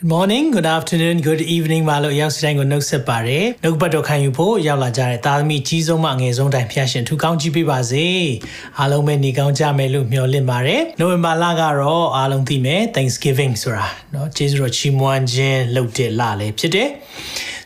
Good morning, good afternoon, good evening မလို့ရောက်စတိုင်းကိုနှုတ်ဆက်ပါရယ်။နှုတ်ပတ်တော်ခံယူဖို့ရောက်လာကြတဲ့သားသမီးကြီးဆုံးမှငယ်ဆုံးတိုင်းဖျားရှင်ထူကောင်းကြည့်ပေးပါစေ။အားလုံးပဲနေကောင်းကြမယ်လို့မျှော်လင့်ပါရယ်။နိုဝင်ဘာလကတော့အားလုံးသိမယ် Thanksgiving ဆိုတာเนาะကျေးဇူးတော်ချီးမွမ်းခြင်းလုပ်တဲ့လလည်းဖြစ်တယ်။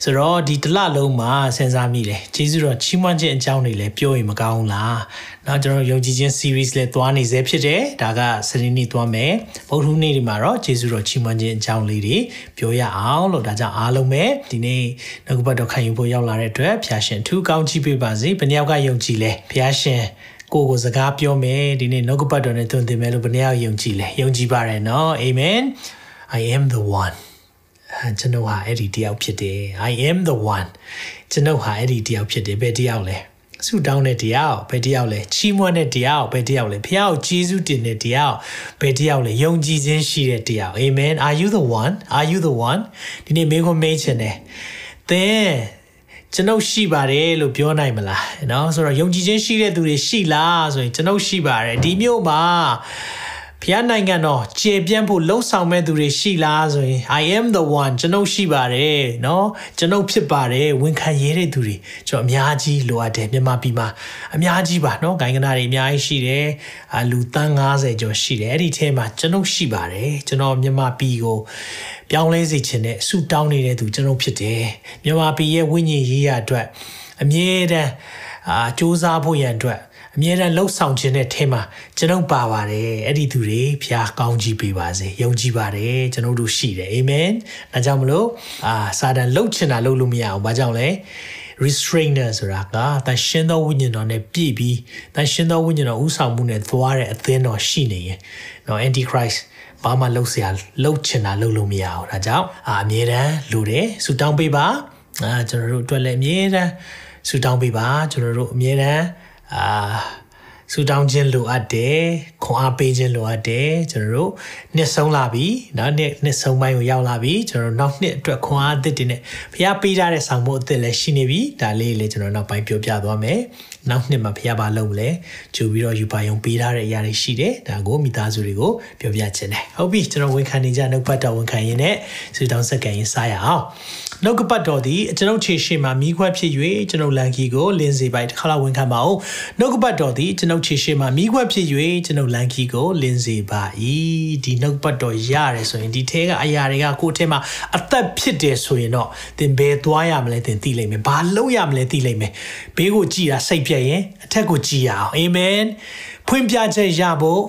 ဆိုတော့ဒီတစ်လလုံးမှာစဉ်းစားမိတယ်ကျေးဇူးတော်ချီးမွမ်းခြင်းအကြောင်းတွေလည်းပြောရင်မကောင်းလားနောက်ကျွန်တော်ယုံကြည်ခြင်း series လည်းသွားနေစေဖြစ်တယ်ဒါကစနေနေ့သွားမယ်ဗုဒ္ဓဟူးနေ့ဒီမှာတော့ကျေးဇူးတော်ချီးမွမ်းခြင်းအကြောင်းလေးတွေပြောရအောင်လို့ဒါကြောင့်အားလုံးပဲဒီနေ့နှုတ်ကပတ်တော်ခံယူဖို့ရောက်လာတဲ့အတွက်ဖျာရှင်ထူးကောင်းချီးပေးပါစေဘယ်နှယောက်ကယုံကြည်လဲဖျာရှင်ကိုကိုစကားပြောမယ်ဒီနေ့နှုတ်ကပတ်တော်နဲ့သွန်သင်မယ်လို့ဘယ်နှယောက်ယုံကြည်လဲယုံကြည်ပါတယ်နော်အာမင် I am the one ကျွန်တော်ဟာအဲ့ဒီတယောက်ဖြစ်တယ် I am the one ကျွန်တော်ဟာအဲ့ဒီတယောက်ဖြစ်တယ်ဘယ်တယောက်လဲဆူတောင်းတဲ့တရားဘယ်တရားလဲချီးမွမ်းတဲ့တရားဘယ်တရားလဲဖះကိုကျေးဇူးတင်တဲ့တရားဘယ်တရားလဲယုံကြည်ခြင်းရှိတဲ့တရား Amen are you the one are you the one ဒီနေ့မင်းကိုမေးချင်တယ်သင်ကျွန်ုပ်ရှိပါတယ်လို့ပြောနိုင်မလားเนาะဆိုတော့ယုံကြည်ခြင်းရှိတဲ့သူတွေရှိလားဆိုရင်ကျွန်ုပ်ရှိပါတယ်ဒီမျိုးမှာ ဖျားနိုင်ငံတော်ကျေပြန့်ဖို့လှုံ့ဆော်မဲ့သူတွေရှိလားဆိုရင် I am the one ကျွန်ုပ်ရှိပါတယ်เนาะကျွန်ုပ်ဖြစ်ပါတယ်ဝန်ခံရတဲ့သူတွေကျွန်တော်အများကြီးလိုအပ်တယ်မြန်မာပြည်မှာအများကြီးပါเนาะဂိုင်းကနာတွေအများကြီးရှိတယ်အလူတန်း90ကျော်ရှိတယ်အဲ့ဒီထဲမှာကျွန်ုပ်ရှိပါတယ်ကျွန်တော်မြန်မာပြည်ကိုပြောင်းလဲစေချင်တဲ့ဆူတောင်းနေတဲ့သူကျွန်ုပ်ဖြစ်တယ်မြန်မာပြည်ရဲ့ဝိညာဉ်ရေးရအတွက်အမြဲတမ်းအာစူးစမ်းဖို့ရန်အတွက် အမြဲတမ်းလှုပ်ဆောင်ခြင်းတဲ့ထဲမှာကျွန်ုပ်ပါပါတယ်အဲ့ဒီသူတွေဖျားကောင်းကြီးပေးပါစေယုံကြည်ပါတယ်ကျွန်တော်တို့ရှိတယ်အာမင်ဒါကြောင့်မလို့အာစာတန်လှုပ်ချင်တာလှုပ်လို့မရအောင်ဘာကြောင့်လဲ restrainer ဆိုတာကတန်ရှင်းသောဝိညာဉ်တော်နဲ့ပြည့်ပြီးတန်ရှင်းသောဝိညာဉ်တော်ဥဆောင်မှုနဲ့သွားတဲ့အသင်းတော်ရှိနေရင်နော် antichrist ဘာမှလှုပ်เสียလှုပ်ချင်တာလှုပ်လို့မရအောင်ဒါကြောင့်အာအမြဲတမ်းလိုတယ်ဆူတောင်းပေးပါအာကျွန်တော်တို့အတွက်လည်းအမြဲတမ်းဆူတောင်းပေးပါကျွန်တော်တို့အမြဲတမ်း အာဆူတောင်းခြင်းလိုအပ်တယ်ခွန်အားပေးခြင်းလိုအပ်တယ်ကျွန်တော်တို့နှစ်ဆုံးလာပြီเนาะနှစ်နှစ်ဆုံးပိုင်းကိုရောက်လာပြီကျွန်တော်တို့နောက်နှစ်အတွက်ခွန်အားအသစ်တွေနဲ့ဖျားပေးထားတဲ့ဆောင်ဖို့အသစ်လည်းရှိနေပြီဒါလေးလည်းကျွန်တော်နောက်ပိုင်းပြောပြသွားမယ်နောက်နှစ်မှာဖျားပါလုပ်မလဲကြိုပြီးတော့ယူပါယုံပေးထားတဲ့အရာတွေရှိတယ်ဒါကိုမိသားစုတွေကိုပြောပြခြင်းတယ်ဟုတ်ပြီကျွန်တော်ဝန်ခံနေကြနှုတ်ပတ်တော်ဝန်ခံရင်းနဲ့ဆူတောင်းစက္ကန့်ရင်စားရအောင် နှုတ်ကပတ်တော်သည်ကျွန်ုပ်ခြေရှိမှမိခွက်ဖြစ်၍ကျွန်ုပ်လန်ကီကိုလင်းစေပိုက်တစ်ခါလောက်ဝန်ခံပါအောင်နှုတ်ကပတ်တော်သည်ကျွန်ုပ်ခြေရှိမှမိခွက်ဖြစ်၍ကျွန်ုပ်လန်ကီကိုလင်းစေပါ၏ဒီနှုတ်ပတ်တော်ရတယ်ဆိုရင်ဒီထဲကအရာတွေကကိုယ့်ထဲမှာအသက်ဖြစ်တယ်ဆိုရင်တော့သင်ဘယ်သွားရမလဲသင်သိလိမ့်မယ်ဘာလုပ်ရမလဲသိလိမ့်မယ်ဘေးကိုကြည်တာစိတ်ပြက်ရင်အထက်ကိုကြည်ရအောင်အာမင်ဖွင့်ပြချက်ရဖို့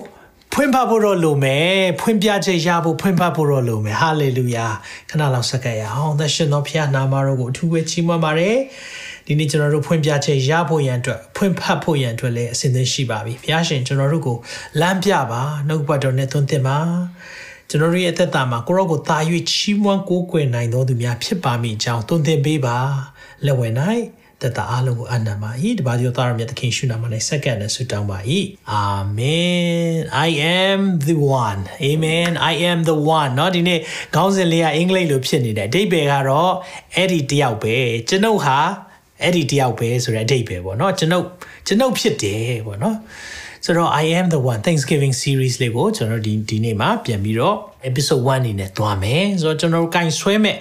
ဖွင့်ဖတ်ဖို့တော့လိုမယ်ဖွင့်ပြချက်ရဖို့ဖွင့်ဖတ်ဖို့တော့လိုမယ်ဟာလေလုယာခဏလောက်စက္ကရအောင်သရှင်တော်ဖခင်နာမတော်ကိုအထူးပဲချီးမွမ်းပါတယ်ဒီနေ့ကျွန်တော်တို့ဖွင့်ပြချက်ရဖို့ရန်အတွက်ဖွင့်ဖတ်ဖို့ရန်အတွက်လည်းအစဉ်သင့်ရှိပါပြီဘုရားရှင်ကျွန်တော်တို့ကိုလမ်းပြပါနှုတ်ပတ်တော်နဲ့သွန်သင်ပါကျွန်တော်တို့ရဲ့အသက်တာမှာကိုရောကိုတာ၍ချီးမွမ်းကိုးကွယ်နိုင်တော်သူများဖြစ်ပါမိကြောင်းသွန်သင်ပေးပါလက်ဝဲ၌ တက်တာအားလုံးကိုအနံပါ၏တပါးဒီသားရမြတ်သခင်ရှုနာမ၌စက္ကန့်နဲ့ဆုတောင်းပါ၏အာမင် I am the one amen I am the one เนาะဒီနေ့ခေါင်းစဉ်လေးကအင်္ဂလိပ်လိုဖြစ်နေတယ်အဓိပ္ပာယ်ကတော့အဲ့ဒီတယောက်ပဲကျွန်ုပ်ဟာအဲ့ဒီတယောက်ပဲဆိုတဲ့အဓိပ္ပာယ်ပေါ့เนาะကျွန်ုပ်ကျွန်ုပ်ဖြစ်တယ်ပေါ့เนาะဆိုတော့ I am the one Thanksgiving series လေးကိုကျွန်တော်ဒီဒီနေ့မှာပြန်ပြီးတော့ episode 1အနေနဲ့သွားမယ်ဆိုတော့ကျွန်တော်ကင်ဆွဲမဲ့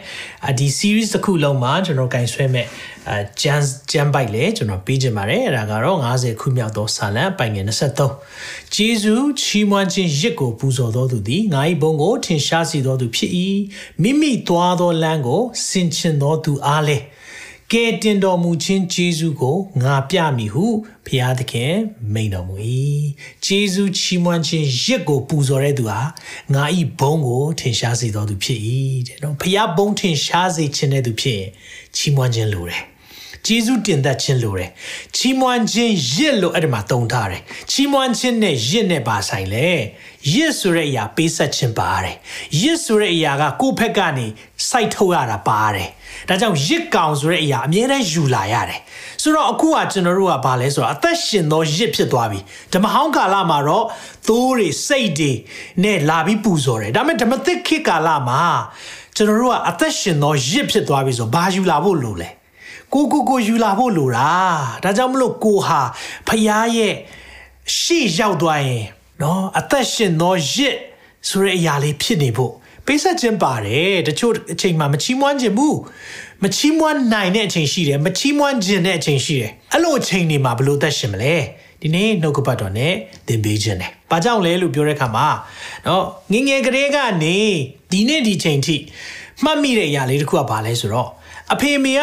ဒီ series တစ်ခုလုံးမှာကျွန်တော်ကင်ဆွဲမဲ့ အဲဂျန်ဂျန်ဘိုက်လေကျွန်တော်ပေးခြင်းပါတယ်အဲ့ဒါကတော့90ခုမြောက်သောစာလံပိုင်ငယ်23ဂျေဇုချီးမွမ်းခြင်းရစ်ကိုပူဇော်တော်သူသည်ငါ၏ဘုံကိုထင်ရှားစေတော်သူဖြစ်၏မိမိသွားသောလမ်းကိုဆင်ခြင်တော်သူအားလည်းကဲတင်တော်မူခြင်းဂျေဇုကိုငါပြမည်ဟုဘုရားသခင်မိန်တော်မူ၏ဂျေဇုချီးမွမ်းခြင်းရစ်ကိုပူဇော်တဲ့သူဟာငါ၏ဘုံကိုထင်ရှားစေတော်သူဖြစ်၏တဲ့နော်ဘုရားဘုံထင်ရှားစေခြင်းတဲ့သူဖြစ်ရင်ချီးမွမ်းခြင်းလိုတယ် ဂျေဇုတင်သက်ခြင်းလိုတယ်ချီးမွမ်းခြင်းရစ်လို့အဲ့ဒီမှာသုံးထားတယ်ချီးမွမ်းခြင်းနဲ့ရစ်နဲ့ပါဆိုင်လေရစ်ဆိုတဲ့အရာပေးဆက်ခြင်းပါတယ်ရစ်ဆိုတဲ့အရာကကိုယ့်ဘက်ကနေစိုက်ထုတ်ရတာပါတယ်ဒါကြောင့်ရစ်ကောင်ဆိုတဲ့အရာအမြဲတမ်းယူလာရတယ်ဆိုတော့အခုကကျွန်တော်တို့ကဘာလဲဆိုတော့အသက်ရှင်သောရစ်ဖြစ်သွားပြီဓမ္မဟောင်းကာလမှာတော့သိုးတွေစိတ်တွေနဲ့လာပြီးပူဇော်တယ်ဒါပေမဲ့ဓမ္မသစ်ခေတ်ကာလမှာကျွန်တော်တို့ကအသက်ရှင်သောရစ်ဖြစ်သွားပြီဆိုဘာယူလာဖို့လိုလဲ ကိုကိုကိုယူလာဖို့လိုတာဒါကြောင့်မလို့ကိုဟာဖရားရဲ့ရှေ့ရောက်သွားရင်နော်အသက်ရှင်သောရစ်ဆိုတဲ့အရာလေးဖြစ်နေဖို့ပေးဆက်ခြင်းပါတယ်တချို့အချိန်မှာမချီးမွမ်းခြင်းဘူးမချီးမွမ်းနိုင်တဲ့အချိန်ရှိတယ်မချီးမွမ်းခြင်းတဲ့အချိန်ရှိတယ်အဲ့လိုအချိန်တွေမှာဘယ်လိုသက်ရှင်မလဲဒီနေ့နှုတ်ကပတ်တော်နဲ့သင်ပေးခြင်းတယ်။ဘာကြောင့်လဲလို့ပြောတဲ့အခါမှာနော်ငငယ်ကလေးကနေဒီနေ့ဒီချိန်ထိမှတ်မိတဲ့အရာလေးတစ်ခုကဘာလဲဆိုတော့ အဖေမေက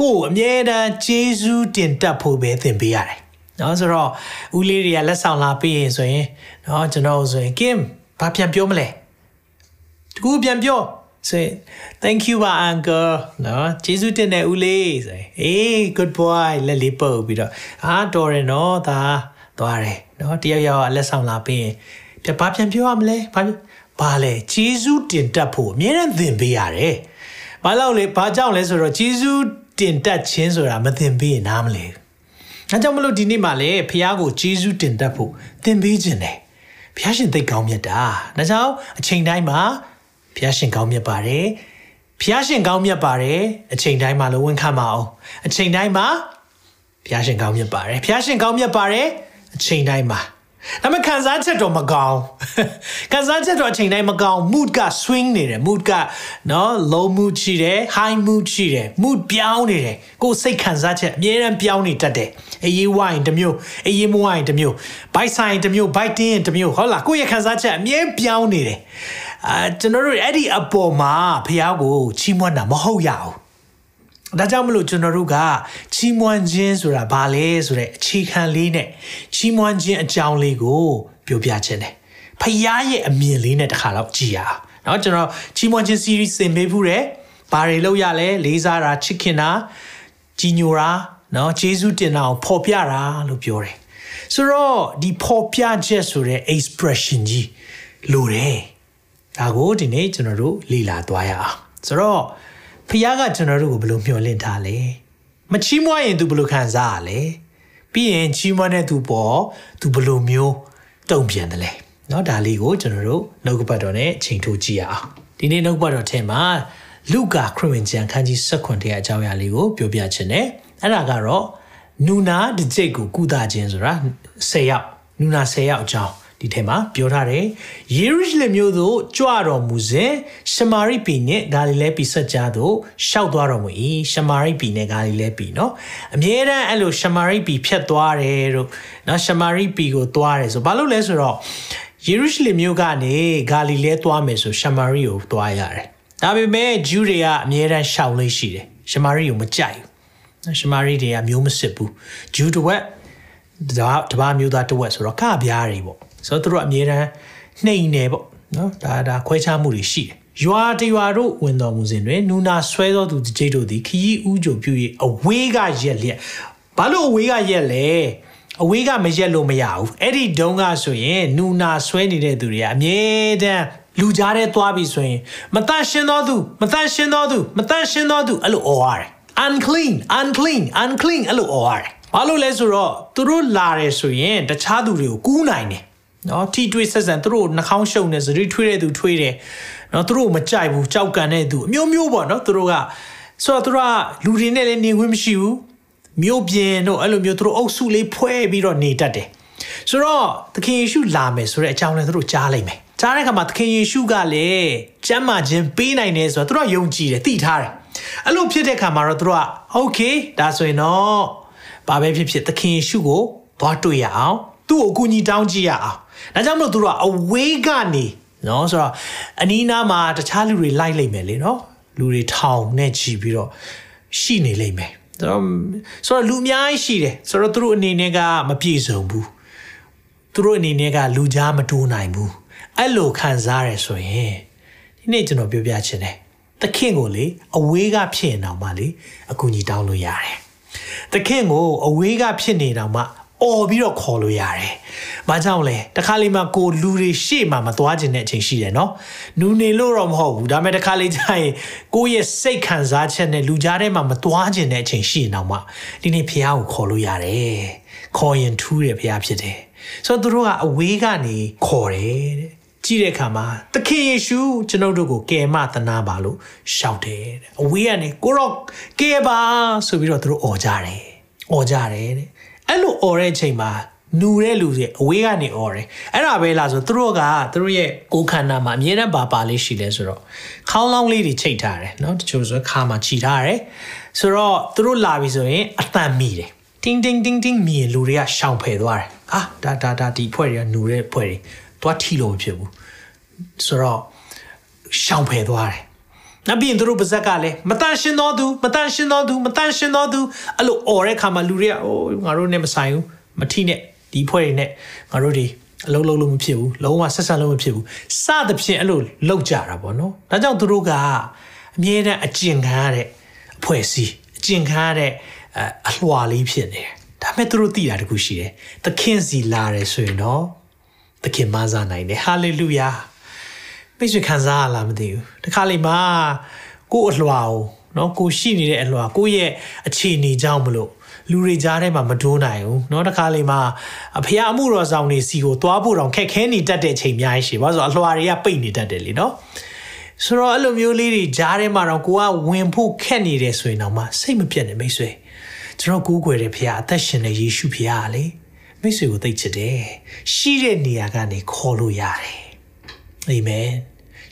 ကိုယ်အမြဲတမ်းဂျေဇူးတင်တတ်ဖို့ပဲသင်ပေးရတယ်။နော်ဆိုတော့ဦးလေးတွေကလက်ဆောင်လာပေးရင်ဆိုရင်နော်ကျွန်တော်ဆိုရင်ကင်ဘာပြန်ပြောမလဲ။တကူပြန်ပြောဆိုရင် thank you ပါ uncle နော်ကျေးဇူးတင်တယ်ဦးလေးဆိုရင် hey good boy လက်လေးပုတ်ပြီးတော့အာတော်တယ်နော်ဒါသွားတယ်နော်တယောက်ယောက်လက်ဆောင်လာပေးရင်ပြဘာပြန်ပြောရမလဲဘာဘာလဲကျေးဇူးတင်တတ်ဖို့အမြဲတမ်းသင်ပေးရတယ် ဘာလို့လဲဘာကြောင့်လဲဆိုတော့ကျေးဇူးတင်တတ်ခြင်းဆိုတာမသင်ပေးရင်နားမလဲအဲကြောင့်မလို့ဒီနေ့မှလည်းဖះကိုကျေးဇူးတင်တတ်ဖို့သင်ပေးခြင်းတယ်ဖះရှင်သိကောင်းမြတ်တာဒါကြောင့်အချိန်တိုင်းမှာဖះရှင်ကောင်းမြတ်ပါတယ်ဖះရှင်ကောင်းမြတ်ပါတယ်အချိန်တိုင်းမှာလည်းဝန်ခံပါအောင်အချိန်တိုင်းမှာဖះရှင်ကောင်းမြတ်ပါတယ်ဖះရှင်ကောင်းမြတ်ပါတယ်အချိန်တိုင်းမှာ ဒါပေမဲ့ခံစားချက်တော့မကောင်းခံစားချက်တော့အချိန်တိုင်းမကောင်း mood က swing နေတယ် mood ကနော် low mood ရှိတယ် high mood ရှိတယ် mood ပြောင်းနေတယ်ကိုယ်စိတ်ခံစားချက်အမြဲတမ်းပြောင်းနေတတ်တယ်အေးရေးဝိုင်းတစ်မျိုးအေးရေးမဝိုင်းတစ်မျိုး bite sign တစ်မျိုး bite တင်းတစ်မျိုးဟုတ်လားကိုယ့်ရဲ့ခံစားချက်အမြဲပြောင်းနေတယ်အာကျွန်တော်တို့အဲ့ဒီအပေါ်မှာဖះကိုချီးမွမ်းတာမဟုတ်ရဘူး ဒါကြောင့်မလို့ကျွန်တော်တို့ကချီးမွမ်းခြင်းဆိုတာဘာလဲဆိုတဲ့အခြေခံလေးနဲ့ချီးမွမ်းခြင်းအကြောင်းလေးကိုပြောပြခြင်းတယ်။ဖခင်ရဲ့အမြင်လေးနဲ့တစ်ခါတော့ကြည်ရအောင်။နော်ကျွန်တော်ချီးမွမ်းခြင်း series သင်ပေးဖူးတယ်။ဘာတွေလုပ်ရလဲ၊လေးစားတာ၊ချစ်ခင်တာ၊ကြီးညိုတာ၊နော်ယေရှုတင်တာကိုဖော်ပြတာလို့ပြောတယ်။ဆိုတော့ဒီဖော်ပြချက်ဆိုတဲ့ expression ကြီးလိုတယ်။ဒါကိုဒီနေ့ကျွန်တော်တို့လေ့လာသွားရအောင်။ဆိုတော့ ဖခင်ကကျွန်တော်တို့ကိုဘယ်လိုမျှော်လင့်ထားလဲမချီးမွမ်းရင် तू ဘယ်လိုခံစားရလဲပြီးရင်ချီးမွမ်းတဲ့ तू ပေါ် तू ဘယ်လိုမျိုးတုံ့ပြန်တယ်လဲเนาะဒါလေးကိုကျွန်တော်တို့နှုတ်ကပတ်တော်နဲ့ချိန်ထိုးကြည့်ရအောင်ဒီနေ့နှုတ်ကပတ်တော်ထဲမှာလူကာခရစ်ဝင်ကျမ်းခန်းကြီး16တဲ့အကြောင်းအရာလေးကိုပြောပြချင်တယ်အဲ့ဒါကတော့နူနာတစ်ကြိတ်ကိုကုသခြင်းဆိုတာ10ယောက်နူနာ10ယောက်အကြောင်း ဒီထဲမှာပြောထားတယ်ယေရုရှလင်မြို့သို့ကြွတော်မူစဉ်ရှမာရိပြည်နှင့်ဂါလိလဲပြည်ဆက်ကြားသို့ရှောက်သွားတော်မူ၏ရှမာရိပြည်နဲ့ဂါလိလဲပြည်เนาะအမြဲတမ်းအဲ့လိုရှမာရိပြည်ဖြတ်သွားတယ်တို့เนาะရှမာရိပြည်ကိုသွားတယ်ဆိုဘာလို့လဲဆိုတော့ယေရုရှလင်မြို့ကနေဂါလိလဲသွားမယ်ဆိုရှမာရိကိုသွားရတယ်ဒါပေမဲ့ဂျူးတွေကအမြဲတမ်းရှောက်လေးရှိတယ်ရှမာရိကိုမကြိုက်ဘူးရှမာရိတွေကမျိုးမစစ်ဘူးဂျူးတစ်ဝက်တပါတပါမျိုးသားတစ်ဝက်ဆိုတော့ကပြားတွေပေါ့ ဆိုတော့သူတို့အမြဲတမ်းနှိမ်နေပေါ့နော်ဒါဒါခွဲခြားမှုတွေရှိတယ်ရွာတရွာတို့ဝင်တော်မူစဉ်တွင်နူနာဆွဲသောသူတကြိတ်တို့သည်ခရီးဥကြုံပြု၍အဝေးကရက်လျက်ဘာလို့အဝေးကရက်လဲအဝေးကမရက်လို့မရဘူးအဲ့ဒီဒုံကဆိုရင်နူနာဆွဲနေတဲ့သူတွေကအမြဲတမ်းလူကြားထဲသွားပြီဆိုရင်မတန့်ရှင်းသောသူမတန့်ရှင်းသောသူမတန့်ရှင်းသောသူအဲ့လိုអော်ရတယ် unclean unclean unclean အဲ့လိုអော်ရတယ်ဘာလို့လဲဆိုတော့သူတို့လာတယ်ဆိုရင်တခြားသူတွေကိုကူးနိုင်တယ် နော်ထိတွေ့ဆက်ဆံသူတို့နှာခေါင်းရှုံနေစရိထွေးတဲ့သူထွေးတယ်နော်သူတို့မကြိုက်ဘူးကြောက်ကန်တဲ့သူအမျိုးမျိုးပေါ့နော်သူတို့ကဆိုတော့သူတို့ကလူတွေနဲ့လည်းနေခွင့်မရှိဘူးမြို့ပြင်တို့အဲ့လိုမျိုးသူတို့အုပ်စုလေးဖွဲ့ပြီးတော့နေတတ်တယ်ဆိုတော့သခင်ယေရှုလာမယ်ဆိုတဲ့အကြောင်းလည်းသူတို့ကြားလိုက်မယ်ကြားတဲ့အခါမှာသခင်ယေရှုကလည်းကျမ်းမာခြင်းပေးနိုင်တယ်ဆိုတော့သူတို့ကယုံကြည်တယ်သိထားတယ်အဲ့လိုဖြစ်တဲ့အခါမှာတော့သူတို့ကโอเคဒါဆိုရင်တော့ဘာပဲဖြစ်ဖြစ်သခင်ယေရှုကိုသွားတွေ့ရအောင်သူ့ကိုအကူအညီတောင်းကြည့်ရအောင် ဒါကြောင့်မလို့သူတို့ကအဝေးကနေနော်ဆိုတော့အနီးနားမှာတခြားလူတွေလိုက်လိမ့်မယ်လေနော်လူတွေထောင်နဲ့ချီပြီးတော့ရှိနေလိမ့်မယ်ဆိုတော့ဆိုတော့လူအများကြီးရှိတယ်ဆိုတော့သူတို့အနေနဲ့ကမပြည့်စုံဘူးသူတို့အနေနဲ့ကလူကြားမတိုးနိုင်ဘူးအဲ့လိုခံစားရဆိုရင်ဒီနေ့ကျွန်တော်ပြောပြချင်တယ်သခင်ကိုလေအဝေးကဖြစ်ရင်တော့မှလေအကူကြီးတောင်းလို့ရတယ်သခင်ကိုအဝေးကဖြစ်နေတာမှ အော်ပြီးတော့ခေါ်လို့ရတယ်။ဘာကြောင့်လဲတခါလေးမှကိုလူတွေရှေ့မှာမသွားခြင်းတဲ့အချိန်ရှိတယ်နော်။နူနေလို့တော့မဟုတ်ဘူး။ဒါပေမဲ့တခါလေးကျရင်ကိုယ့်ရဲ့စိတ်ခံစားချက်နဲ့လူကြားထဲမှာမသွားခြင်းတဲ့အချိန်ရှိရင်တော့မှဒီနေ့ဖះကိုခေါ်လို့ရတယ်။ခေါ်ရင်ထူးတယ်ဖះဖြစ်တယ်။ဆိုတော့သူတို့ကအဝေးကနေခေါ်တယ်တဲ့။ကြည့်တဲ့အခါမှာသခင်ယေရှုကျွန်ုပ်တို့ကိုကယ်မသနာပါလို့ရှောက်တယ်တဲ့အဝေးကနေကိုရောကယ်ပါဆိုပြီးတော့သူတို့អော်ကြတယ်អော်ကြတယ်တဲ့ အဲ့လိုអော်တဲ့အချိန်မှာနူတဲ့လူတွေအဝေးကနေអော်တယ်အဲ့ဒါပဲလားဆိုသူတို့ကသူတို့ရဲ့ကိုယ်ခန္ဓာမှာအမြဲတမ်းပါပါလေးရှိလဲဆိုတော့ခေါင်းလောင်းလေးတွေချိတ်ထားတယ်เนาะတချို့ဆိုခါမှာခြိထားတယ်ဆိုတော့သူတို့လာပြီဆိုရင်အတန်မိတယ်တင်းတင်းတင်းတင်းမြင်လူတွေကရှောင်ဖယ်သွားတယ်အာဒါဒါဒါဒီဖွဲ့တွေကနူတဲ့ဖွဲ့တွေသွားထီလို့မဖြစ်ဘူးဆိုတော့ရှောင်ဖယ်သွားတယ် နောက်ပြီးရင်သူတို့ပါဇက်ကလည်းမတန်ရှင်တော်သူမတန်ရှင်တော်သူမတန်ရှင်တော်သူအဲ့လိုអော်တဲ့ခါမှာလူတွေကအိုးငါတို့နဲ့မဆိုင်ဘူးမထိနဲ့ဒီဖွဲ့တွေနဲ့ငါတို့တွေအလုံးလုံးလို့မဖြစ်ဘူးလုံးဝဆက်ဆက်လို့မဖြစ်ဘူးစသဖြင့်အဲ့လိုလောက်ကြတာပေါ့နော်ဒါကြောင့်သူတို့ကအမြဲတမ်းအကျင့်ခံရတဲ့အဖွဲ့အစည်းအကျင့်ခံရတဲ့အလွှာလေးဖြစ်နေတယ်ဒါပေမဲ့သူတို့သိတာတခုရှိတယ်သခင်စီလာတယ်ဆိုရင်တော့သခင်မဆာနိုင်တယ်ဟာလေလုယာ မိတ်ဆွေခံစားရလားမသိဘူးတခါလေမှာကို့အလွှာကိုနော်ကိုရှိနေတဲ့အလွှာကိုရဲ့အခြေအနေကြောင့်မလို့လူတွေကြားထဲမှာမတိုးနိုင်ဘူးเนาะတခါလေမှာအဖေအမှုတော်ဆောင်နေစီကိုသွားဖို့တော့ခက်ခဲနေတတ်တဲ့ချိန်များရှိပါဆိုအလွှာတွေကပိတ်နေတတ်တယ်လीเนาะဆိုတော့အဲ့လိုမျိုးလေးတွေကြားထဲမှာတော့ကိုကဝင်ဖို့ခက်နေတယ်ဆိုရင်တော့မှစိတ်မပြတ်နဲ့မိတ်ဆွေကျွန်တော်ကူးကွယ်တဲ့ဖေအသက်ရှင်တဲ့ယေရှုဖေကလေမိတ်ဆွေကိုသိချစ်တယ်ရှိတဲ့နေရာကနေခေါ်လို့ရတယ် အာမင်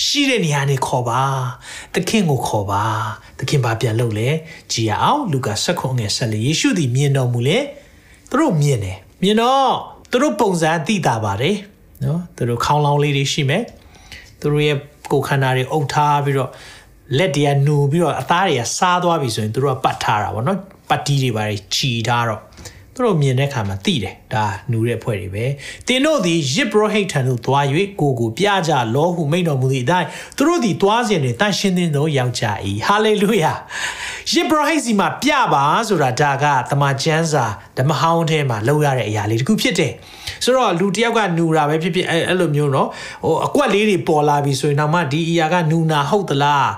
ရှိတဲ့နေရာနေခေါ်ပါသခင်ကိုခေါ်ပါသခင်ဘာပြန်လုပ်လဲကြည်အောင်လူကာ7ခုငယ်14ယေရှုသည်မြင်တော်မူလေသူတို့မြင်တယ်မြင်တော့သူတို့ပုံစံသိတာပါတယ်နော်သူတို့ခေါင်းလောင်းလေးတွေရှိမယ်သူတို့ရဲ့ကိုယ်ခန္ဓာတွေအုပ်ထားပြီးတော့လက်တွေကနူပြီးတော့အသားတွေကစားသွားပြီဆိုရင်သူတို့ကပတ်ထားတာပေါ့နော်ပတ်တီးတွေပါချီထားတော့ သူတို့မြင်တဲ့အခါမှာသိတယ်ဒါနူတဲ့အဖွဲ့တွေပဲတင်တို့သည်ရစ်ဘရဟိတ်ထံသို့သွား၍ကိုကိုပြကြလောဟုမိန်တော်မူသည့်အတိုင်းသူတို့သည်သွားစဉ်တွင်တန်ရှင်းသည်သောယောက်ျား၏ဟာလေလုယာရစ်ဘရဟိတ်စီမှာပြပါဆိုတာဒါကတမန်ကျမ်းစာဓမ္မဟောင်းထဲမှာလောက်ရတဲ့အရာလေးတစ်ခုဖြစ်တယ်ဆိုတော့လူတယောက်ကနူတာပဲဖြစ်ဖြစ်အဲ့အဲ့လိုမျိုးเนาะဟိုအကွက်လေးတွေပေါ်လာပြီဆိုရင်တော့မှဒီအရာကနူနာဟုတ်သလား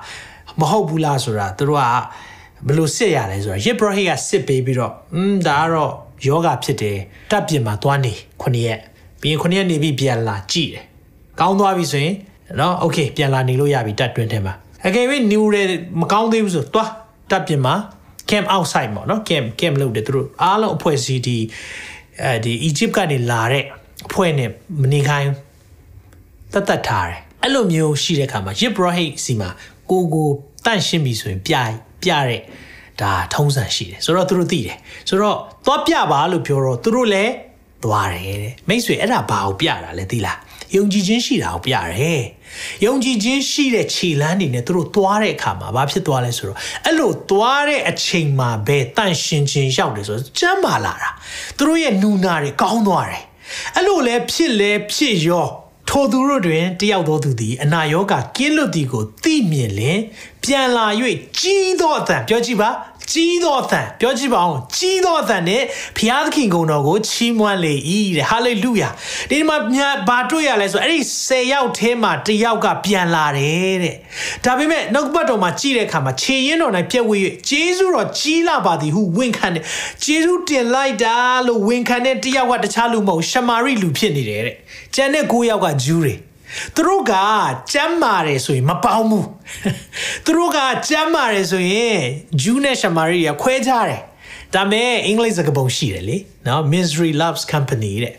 မဟုတ်ဘူးလားဆိုတာသူတို့ကဘယ်လိုစစ်ရလဲဆိုတော့ရစ်ဘရဟိတ်ကစစ်ပေးပြီးတော့อืมဒါကတော့ ယောဂဖြစ်တယ်တပ်ပြင်မှာသွားနေခုနှစ်ရက်ပြီးရင်ခုနှစ်ရက်နေပြီးပြန်လာကြည့်တယ်ကောင်းသွားပြီဆိုရင်နော်โอเคပြန်လာနေလို့ရပြီတပ်တွင်းထဲမှာအကယ်၍နူတယ်မကောင်းသေးဘူးဆိုသွားတပ်ပြင်မှာ camp outside ပေါ့နော် camp camp လုပ်တယ်သူတို့အားလုံးအဖွဲ့အစည်းဒီအဲဒီ Egypt ကနေလာတဲ့အဖွဲ့နဲ့မနေခိုင်းတတ်တတ်ထားတယ်အဲ့လိုမျိုးရှိတဲ့အခါမှာ Yip Rohit စီမှာကိုကိုတန့်ရှင်းပြီဆိုရင်ပြပြတဲ့ ဒါထုံးစံရှိတယ်ဆိုတော့သူတို့သိတယ်ဆိုတော့သွားပြပါလို့ပြောတော့သူတို့လည်းသွားတယ်တဲ့မိတ်ဆွေအဲ့ဒါဘာကိုပြတာလဲသိလားယုံကြည်ခြင်းရှိတာကိုပြတယ်ယုံကြည်ခြင်းရှိတဲ့ခြေလမ်းတွေနဲ့သူတို့သွားတဲ့အခါမှာဘာဖြစ်သွားလဲဆိုတော့အဲ့လိုသွားတဲ့အချိန်မှာပဲတန့်ရှင်ခြင်းရောက်တယ်ဆိုတော့ကျမ်းပါလာတာသူတို့ရဲ့နူနာတွေကောင်းသွားတယ်အဲ့လိုလဲဖြစ်လဲဖြစ်ရောထိုသူတို့တွင်တယောက်သောသူသည်အနာရောဂါကင်းလွတ်သည်ကိုသိမြင်လင် ပြန်လာ၍ကြီးသောအသံပြောကြည့်ပါကြီးသောအသံပြောကြည့်ပါအောင်ကြီးသောအသံနဲ့ဘုရားသခင်ကုံတော်ကိုချီးမွမ်းလေ၏တဲ့ဟာလေလုယာဒီမှာညာဘာတွေ့ရလဲဆိုအဲ့ဒီ10ယောက်ထဲမှာတယောက်ကပြန်လာတယ်တဲ့ဒါပေမဲ့နှုတ်ပတ်တော်မှာကြည့်တဲ့အခါမှာခြေရင်းတော်၌ပြက်ဝေး၍ဂျေဇုတော်ကြီးလာပါသည်ဟုဝန်ခံတယ်ဂျေဇုတင်လိုက်တာလို့ဝန်ခံတဲ့တယောက်ကတခြားလူမဟုတ်ရှမာရိလူဖြစ်နေတယ်တဲ့ကျန်တဲ့9ယောက်ကဂျူးတွေ သူတို့ကကြမ်းမာတယ်ဆိုရင်မပေါင်းဘူးသူတို့ကကြမ်းမာတယ်ဆိုရင်ဂျူးနဲ့ရှမာရိကခွဲကြတယ်ဒါမဲ့အင်္ဂလိပ်စကားပုံရှိတယ်လေနော် misery loves company တဲ့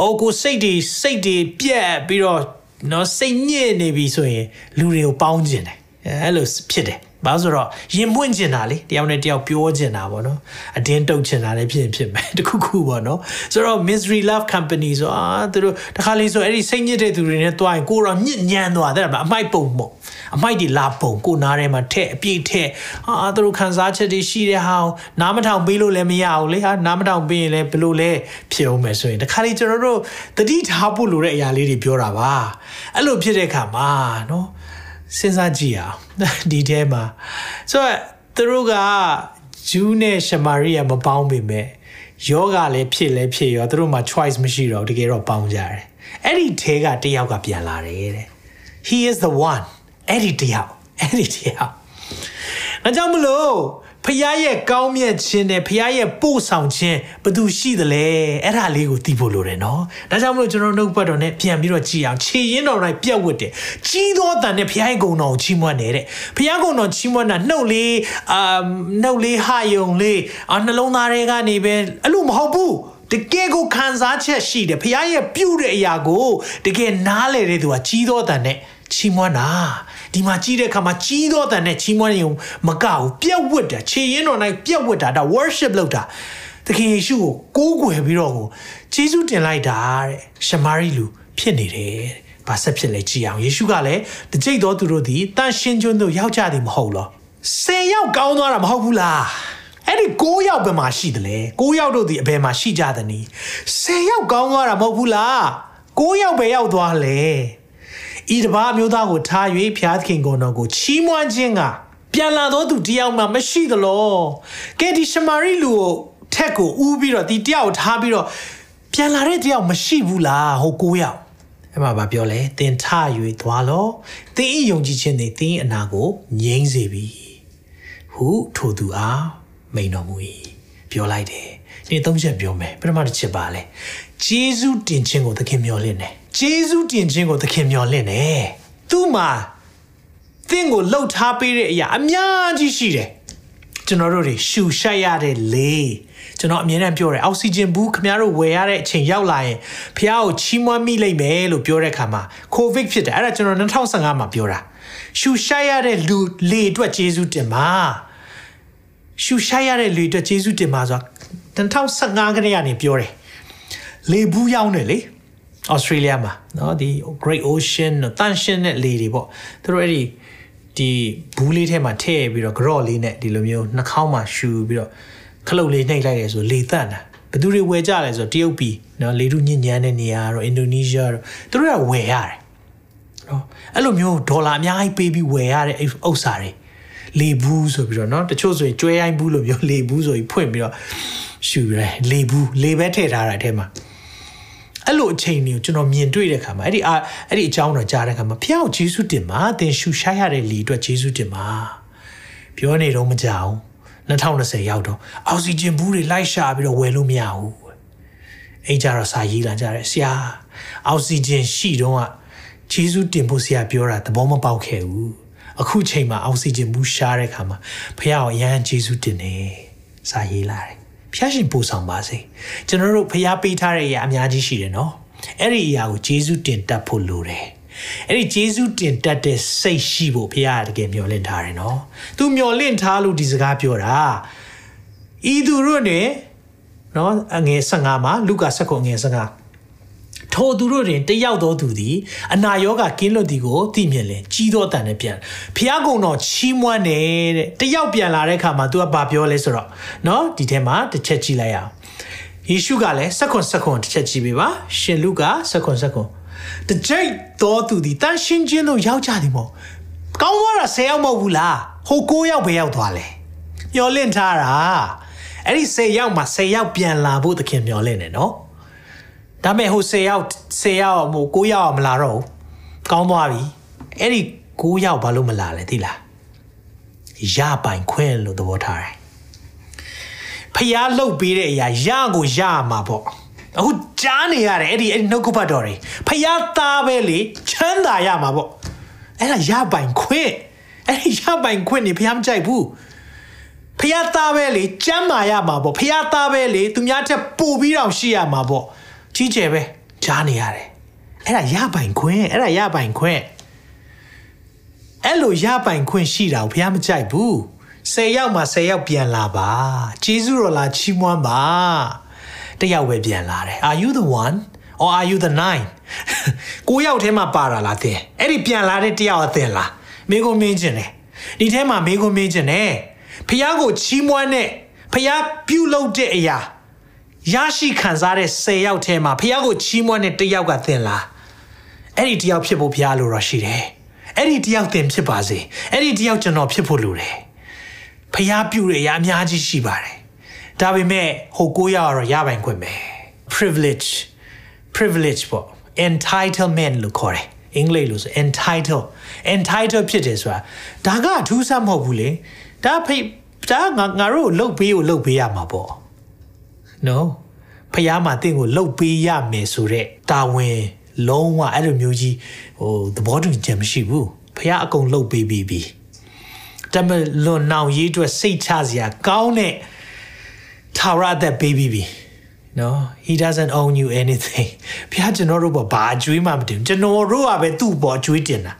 အိုးကိုစိတ်တွေစိတ်တွေပြက်ပြီးတော့နော်စိတ်ညစ်နေပြီဆိုရင်လူတွေကိုပေါင်းကျင်တယ်အဲ့လိုဖြစ်တယ် ဘာလို့ဆိုတော့ရင်ပွင့်ကျင်တာလေတယောက်နဲ့တယောက်ပြောကျင်တာပေါ့နော်အတင်းတုတ်ကျင်တာလည်းဖြစ်ရင်ဖြစ်မယ်တခုခုပေါ့နော်ဆိုတော့ misery love company ဆိုအာသူတို့တခါလေးဆိုအဲ့ဒီစိတ်ညစ်တဲ့သူတွေနဲ့တွားရင်ကိုတော့ညစ်ညမ်းသွားတယ်အမိုက်ပုံပေါ့အမိုက်တွေလာပုံကိုနားထဲမှာထက်အပြည့်ထက်အာသူတို့ခံစားချက်တွေရှိတဲ့ဟာနားမထောင်ပေးလို့လည်းမရဘူးလေဟာနားမထောင်ပေးရင်လည်းဘယ်လိုလဲဖြစ်အောင်မယ်ဆိုရင်တခါလေးကျွန်တော်တို့တတိထားဖို့လိုတဲ့အရာလေးတွေပြောတာပါအဲ့လိုဖြစ်တဲ့အခါမှာနော် စဉ်းစားကြည့်အောင်ဒီထဲမှာဆိုတော့သူတို့ကဂျူးနဲ့ရှမာရိယမပေါင်းပေမဲ့ယောဂလည်းဖြစ်လည်းဖြစ်ရောသူတို့မှာ choice မရှိတော့တကယ်တော့ပေါင်းကြတယ်အဲ့ဒီထဲကတယောက်ကပြန်လာတယ်တဲ့ he is the one အဲ့ဒီတယောက်အဲ့ဒီတယောက်ဒါကြောင့်မလို့ ဖခင်ရဲ့ကောင်းမြတ်ခြင်းနဲ့ဖခင်ရဲ့ပို့ဆောင်ခြင်းဘသူရှိသလဲအဲ့ဒါလေးကိုသိဖို့လိုတယ်နော်ဒါကြောင့်မလို့ကျွန်တော်နှုတ်ပတ်တော်နဲ့ပြန်ပြီးတော့ကြည်အောင်ခြေရင်းတော်တိုင်းပြတ်ဝတ်တယ်ကြီးသောတန်နဲ့ဖခင်ရဲ့ဂုဏ်တော်ကိုချီးမွမ်းနေတဲ့ဖခင်ဂုဏ်တော်ချီးမွမ်းတာနှုတ်လေးအာနှုတ်လေးဟာယုံလေးအာနှလုံးသားတွေကနေပဲအဲ့လိုမဟုတ်ဘူးတကယ်ကိုခံစားချက်ရှိတယ်ဖခင်ရဲ့ပြုတဲ့အရာကိုတကယ်နားလေတဲ့သူကကြီးသောတန်နဲ့ချီးမွမ်းတာ ဒီမှာကြီးတဲ့အခါမှာကြီးသောတန်နဲ့ချီးမွမ်းရုံမကဘူးပြက်ဝတ်တာခြေရင်းတော်၌ပြက်ဝတ်တာဒါ worship လုပ်တာသခင်ယေရှုကိုကိုးကွယ်ပြီးတော့ကိုဂျေဇုတင်လိုက်တာတဲ့ရှမာရိလူဖြစ်နေတယ်ဘာဆက်ဖြစ်လဲကြည်အောင်ယေရှုကလည်းတကြိတ်တော်သူတို့သည်တန်ရှင်းကျွန်းတို့ရောက်ကြသည်မဟုတ်လောဆယ်ယောက်ကောင်းသွားတာမဟုတ်ဘူးလားအဲ့ဒီ9ယောက်ဘယ်မှာရှိတယ်လဲ9ယောက်တို့ဒီအဘယ်မှာရှိကြသနည်း10ယောက်ကောင်းသွားတာမဟုတ်ဘူးလား9ယောက်ပဲရောက်သွားလဲ ဤတပါအမျိုးသားကိုထား၍ဖျားသခင်ကိုယ်တော်ကိုချီးမွမ်းခြင်းကပြန်လာသောသူတယောက်မှမရှိသလောကဲဒီရှမာရိလူကိုထက်ကိုဥပြီးတော့ဒီတယောက်ထားပြီးတော့ပြန်လာတဲ့တယောက်မရှိဘူးလားဟိုကိုယောက်အဲ့မှာဗာပြောလဲသင်ထ၍သွားလောသင်ဤယုံကြည်ခြင်းသည်သင်အနာကိုငြိမ်းစေပြီဟုထိုသူအားမိန်တော်မူ၏ပြောလိုက်တယ်ဒီသုံးချက်ပြောမယ်ပထမတစ်ချက်ပါလဲဂျေဇုတင်ခြင်းကိုသခင်မျှော်လင့်တယ် ဂျေဇုတင်ခြင်းကိုသခင်မျှော်လင့်တယ်သူ့မှာသင်ကိုလှုပ်ထားပေးတဲ့အရာအများကြီးရှိတယ်ကျွန်တော်တို့တွေရှူရှိုက်ရတဲ့လေကျွန်တော်အမြဲတမ်းပြောတယ်အောက်ဆီဂျင်ဘူးခင်ဗျားတို့ဝယ်ရတဲ့အချိန်ရောက်လာရင်ဖះကိုချီးမွမ်းမိလိမ့်မယ်လို့ပြောတဲ့ခါမှာကိုဗစ်ဖြစ်တယ်အဲ့ဒါကျွန်တော်2015မှာပြောတာရှူရှိုက်ရတဲ့လူလေအတွက်ဂျေဇုတင်ပါရှူရှိုက်ရတဲ့လေအတွက်ဂျေဇုတင်ပါဆိုတာ2015ခရကနေပြောတယ်လေဘူးရောက်နေလေ ဩစတြေးလျမှာเนาะဒီ Great Ocean တန်ရှင်းတဲ့လေတွေပေါ့သူတို့အဲ့ဒီဒီဘူးလေးထဲမှာထည့်ပြီးတော့ grow လေးနဲ့ဒီလိုမျိုးနှာခေါင်းမှာရှူပြီးတော့ခလုတ်လေးနှိပ်လိုက်ရဲဆိုလေတန့်တာဘယ်သူတွေဝယ်ကြလဲဆိုတော့တရုတ်ပြည်เนาะလေထုညဉ့်ညမ်းတဲ့နေရာတော့အင်ဒိုနီးရှားတော့သူတို့ကဝယ်ရတယ်เนาะအဲ့လိုမျိုးဒေါ်လာအများကြီးပေးပြီးဝယ်ရတဲ့ဥစ္စာတွေလေဘူးဆိုပြီးတော့เนาะတချို့ဆိုရင်ကျွဲရိုင်းဘူးလို့ပြောလေဘူးဆိုပြီးဖွင့်ပြီးတော့ရှူရဲလေဘူးလေပဲထည့်ထားတာအထဲမှာ အဲ့လိုအချိန်တွေကိုကျွန်တော်မြင်တွေ့တဲ့ခါမှာအဲ့ဒီအဲ့ဒီအကြောင်းတော့ကြားတဲ့ခါမှာဖះကိုဂျေစုတင်ပါသင်ရှူရှားရတဲ့လီအတွက်ဂျေစုတင်ပါပြောနေတော့မကြအောင်2020ရောက်တော့အောက်ဆီဂျင်ဘူးတွေလိုက်ရှာပြီးတော့ဝယ်လို့မရဘူးအဲ့ကြတော့စာရေးလာကြတယ်ဆရာအောက်ဆီဂျင်ရှိတော့ကဂျေစုတင်ဖို့ဆရာပြောတာသဘောမပေါက်ခဲ့ဘူးအခုချိန်မှာအောက်ဆီဂျင်ဘူးရှားတဲ့ခါမှာဖះကိုအရန်ဂျေစုတင်နေစာရေးလာတယ် ဖျားရှင်ပို့ဆောင်ပါစေကျွန်တော်တို့ဖျားပေးထားတဲ့အရာအများကြီးရှိတယ်နော်အဲ့ဒီအရာကိုဂျေဇုတင်တတ်ဖို့လိုတယ်အဲ့ဒီဂျေဇုတင်တတ်တဲ့စိတ်ရှိဖို့ဖျားတကယ်မျှော်လင့်ထားတယ်နော်သူမျှော်လင့်ထားလို့ဒီစကားပြောတာဤသူတို့နဲ့နော်အငယ်15မှာလူကာ7ခုငယ်15 ထိုသူတို့တွင်တယောက်သောသူသည်အနာရောဂါကင်းလွတ်သည်ကိုသိမြင်လင်ကြီးသောအတန်နဲ့ပြန်ဖျားကုံတော်ချီးမွမ်းတယ်တဲ့တယောက်ပြန်လာတဲ့အခါမှာ तू ကဘာပြောလဲဆိုတော့เนาะဒီထဲမှာတစ်ချက်ကြည့်လိုက်အောင်ယေရှုကလည်းစက္ကွန်စက္ကွန်တစ်ချက်ကြည့်ပေးပါရှင်လူကစက္ကွန်စက္ကွန်တကြိတ်တော်သူသည်တန်ရှင်းခြင်းတို့ရောက်ကြသည်မို့ကောင်းသွားတာ၁၀ယောက်မဟုတ်ဘူးလားဟို၉ယောက်ပဲရောက်သွားလဲမျောလင့်ထားတာအဲ့ဒီ၁၀ယောက်မှာ၁၀ယောက်ပြန်လာဖို့သခင်မျောလင့်တယ်နော် ဒါပေမဲ့ဟို10ယောက်10ယောက်ဟို9ယောက်မလာတော့ဘူးကောင်းသွားပြီအဲ့ဒီ9ယောက်ဘာလို့မလာလဲသိလားရပိုင်ခွင့်လို့သဘောထားတယ်ဖျားလှုပ်ပေးတဲ့အရာရကိုရမှာပေါ့အခုကြားနေရတယ်အဲ့ဒီအဲ့ဒီနှုတ်ကပတ်တော်တွေဖျားသားပဲလေချမ်းသာရမှာပေါ့အဲ့ဒါရပိုင်ခွင့်အဲ့ဒီရပိုင်ခွင့်နေဖျားမကြိုက်ဘူးဖျားသားပဲလေကျမ်းမာရမှာပေါ့ဖျားသားပဲလေသူများတက်ပို့ပြီးတော့ရှိရမှာပေါ့ ကြီးကျယ်ပဲကြားနေရတယ်အဲ့ဒါရပိုင်ခွင့်အဲ့ဒါရပိုင်ခွင့်အဲ့လိုရပိုင်ခွင့်ရှိတာကိုဘုရားမကြိုက်ဘူး10ယောက်မှ10ယောက်ပြန်လာပါဂျေဇုတော်လာချီးမွမ်းပါတယောက်ပဲပြန်လာတယ် Are you the one or are you the nine ကိုယောက်ထဲမှာပါတာလားသင်အဲ့ဒီပြန်လာတဲ့တယောက်အသင်လားမိကိုမင်းခြင်းတယ်ဒီထဲမှာမိကိုမင်းခြင်းတယ်ဖះကိုချီးမွမ်းတဲ့ဖះပြုလုပ်တဲ့ အရာ ရရှိခံစားတဲ့10ယောက်ထဲမှာဖះကိုချီးမွမ်းတဲ့တယောက်ကသင်လားအဲ့ဒီတယောက်ဖြစ်ဖို့ဖះလိုတော့ရှိတယ်အဲ့ဒီတယောက်သင်ဖြစ်ပါစေအဲ့ဒီတယောက်ကျွန်တော်ဖြစ်ဖို့လိုတယ်ဖဖျားပြူတဲ့အရာအများကြီးရှိပါတယ်ဒါပေမဲ့ဟိုကိုရတော့ရပိုင်ခွင့်ပဲ privilege privilege ပေါ့ entitlement လို့ခေါ်တယ်အင်္ဂလိပ်လို့ဆို entitle entitle ဖြစ်တယ်ဆိုတာဒါကအထူးဆန်းမဟုတ်ဘူးလေဒါဖိဒါငါငါတို့လှုပ်ပေးကိုလှုပ်ပေးရမှာပေါ့ no ဖះမှာတင့်ကိုလှုပ်ပေးရမယ်ဆိုတော့တာဝန်လုံးဝအဲ့လိုမျိုးကြီးဟိုသဘောတူချက်မရှိဘူးဖះအကုန်လှုပ်ပေးပြီးပြီတမလွန်နောင်ရေးအတွက်စိတ်ချစရာကောင်းတဲ့ထာဝရအသက်ပေးပြီးပြီ no he doesn't own you anything ဖះကျွန်တော်တို့ဘာဘာအကျွေးမှမတင်ကျွန်တော်တို့ကပဲသူ့ပေါ်အကျွေးတင်တာ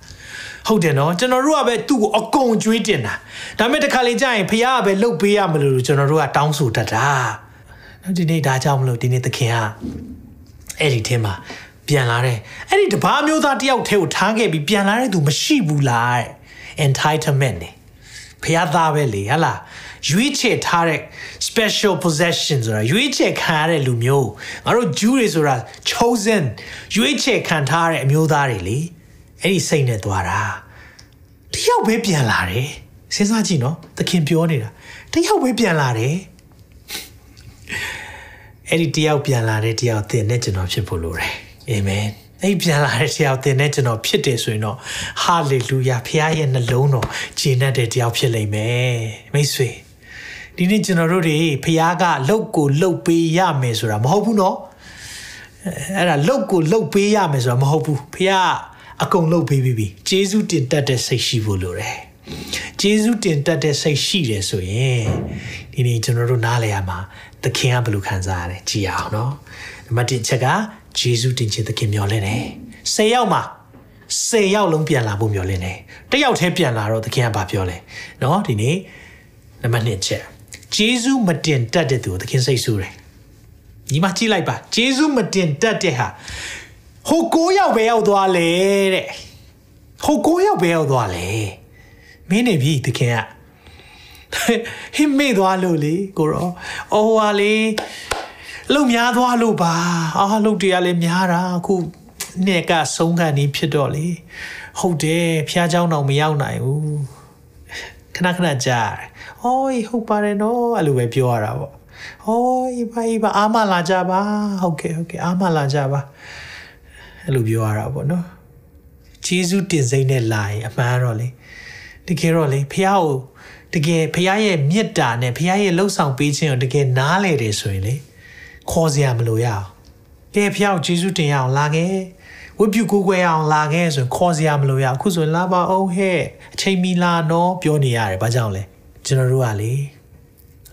ဟုတ်တယ်နော်ကျွန်တော်တို့ကပဲသူ့ကိုအကုန်ကျွေးတင်တာဒါပေမဲ့တစ်ခါလေကြာရင်ဖះကပဲလှုပ်ပေးရမလို့ကျွန်တော်တို့ကတောင်းဆိုတတ်တာနော် ဒီနေ့ဒါကြောင့်မလို့ဒီနေ့သခင်ကအဲ့ဒီထဲမှာပြန်လာတဲ့အဲ့ဒီတပားမျိုးသားတယောက်ထဲကိုထားခဲ့ပြီးပြန်လာတဲ့သူမရှိဘူးလားတဲ့ entitlement နေဖះသားပဲလေဟဟလားရွေးချယ်ထားတဲ့ special possession ဆိုတာရွေးချယ်ခံရတဲ့လူမျိုးငါတို့ Jew တွေဆိုတာ chosen ရွေးချယ်ခံထားတဲ့အမျိုးသားတွေလေအဲ့ဒီစိတ်နဲ့သွားတာတယောက်ပဲပြန်လာတယ်စဉ်းစားကြည့်နော်သခင်ပြောနေတာတယောက်ပဲပြန်လာတယ် အဲ့ဒီတယောက်ပြန်လာတဲ့တယောက်သင်နဲ့ကျွန်တော်ဖြစ်ဖို့လိုတယ်အာမင်အဲ့ပြန်လာတဲ့တယောက်သင်နဲ့ကျွန်တော်ဖြစ်တယ်ဆိုရင်တော့ဟာလေလုယာဖခင်ရဲ့နှလုံးတော်ဂျင်းတဲ့တယောက်ဖြစ်လိမ့်မယ်မိတ်ဆွေဒီနေ့ကျွန်တော်တို့တွေဖခင်ကလှုပ်ကိုလှုပ်ပေးရမယ်ဆိုတာမဟုတ်ဘူးနော်အဲ့ဒါလှုပ်ကိုလှုပ်ပေးရမယ်ဆိုတာမဟုတ်ဘူးဖခင်အကုန်လှုပ်ပေးပြီးပြီဂျေဇုတင်တက်တဲ့စိတ်ရှိဖို့လိုတယ် ဂျေဇုတင်တက်တဲ့စိတ်ရှိတယ်ဆိုရင်ဒီနေ့ကျွန်တော်တို့နားလည်ရမှာသခင်ကဘယ်လိုခံစားရလဲကြည်အောင်နော်နံပါတ်1ချက်ကဂျေဇုတင်ခြင်းသခင်မျှော်လင့်တယ်၁၀ယောက်မှာ၁၀ယောက်လုံးပြန်လာဖို့မျှော်လင့်တယ်တယောက်တည်းပြန်လာတော့သခင်ကဘာပြောလဲနော်ဒီနေ့နံပါတ်2ချက်ဂျေဇုမတင်တက်တဲ့သူကိုသခင်စိတ်ဆူတယ်ညီမကြည့်လိုက်ပါဂျေဇုမတင်တက်တဲ့ဟာဟိုကိုယောက်ပဲရောက်သွားလေတဲ့ဟိုကိုယောက်ပဲရောက်သွားလေ မင်းနေပြီသခင်ကဟင်းမေ့သွားလို့လေကိုရောအော်ဟာလေလုံများသွားလို့ပါအာလုံတရားလည်းများတာအခုနှစ်ကဆုံးခံနေဖြစ်တော့လေဟုတ်တယ်ဖះเจ้าတော့မရောက်နိုင်ဘူးခဏခဏကြားဟောဟုတ်ပါတယ်နော်အဲ့လိုပဲပြောရတာပေါ့ဟောဘာဘာအာမလာကြပါဟုတ်ကဲ့ဟုတ်ကဲ့အာမလာကြပါအဲ့လိုပြောရတာပေါ့နော်ဂျေဇုတင်စိမ့်နဲ့လာရင်အမှန်တော့လေ တကယ်တော့လေဖះကိုတကယ်ဖះရဲ့မေတ္တာနဲ့ဖះရဲ့လှုပ်ဆောင်ပေးခြင်းကိုတကယ်နားလေတယ်ဆိုရင်လေခေါ်စရာမလိုရအောင်ကဲဖះကိုဂျေဇုတင်ရအောင်လာခဲ့ဝတ်ပြုကိုကိုွယ်အောင်လာခဲ့ဆိုရင်ခေါ်စရာမလိုရအခုဆိုရင်လာပါအောင်ဟဲ့အချိန်မီလာနော်ပြောနေရတယ်ဘာကြောင့်လဲကျွန်တော်တို့ကလေ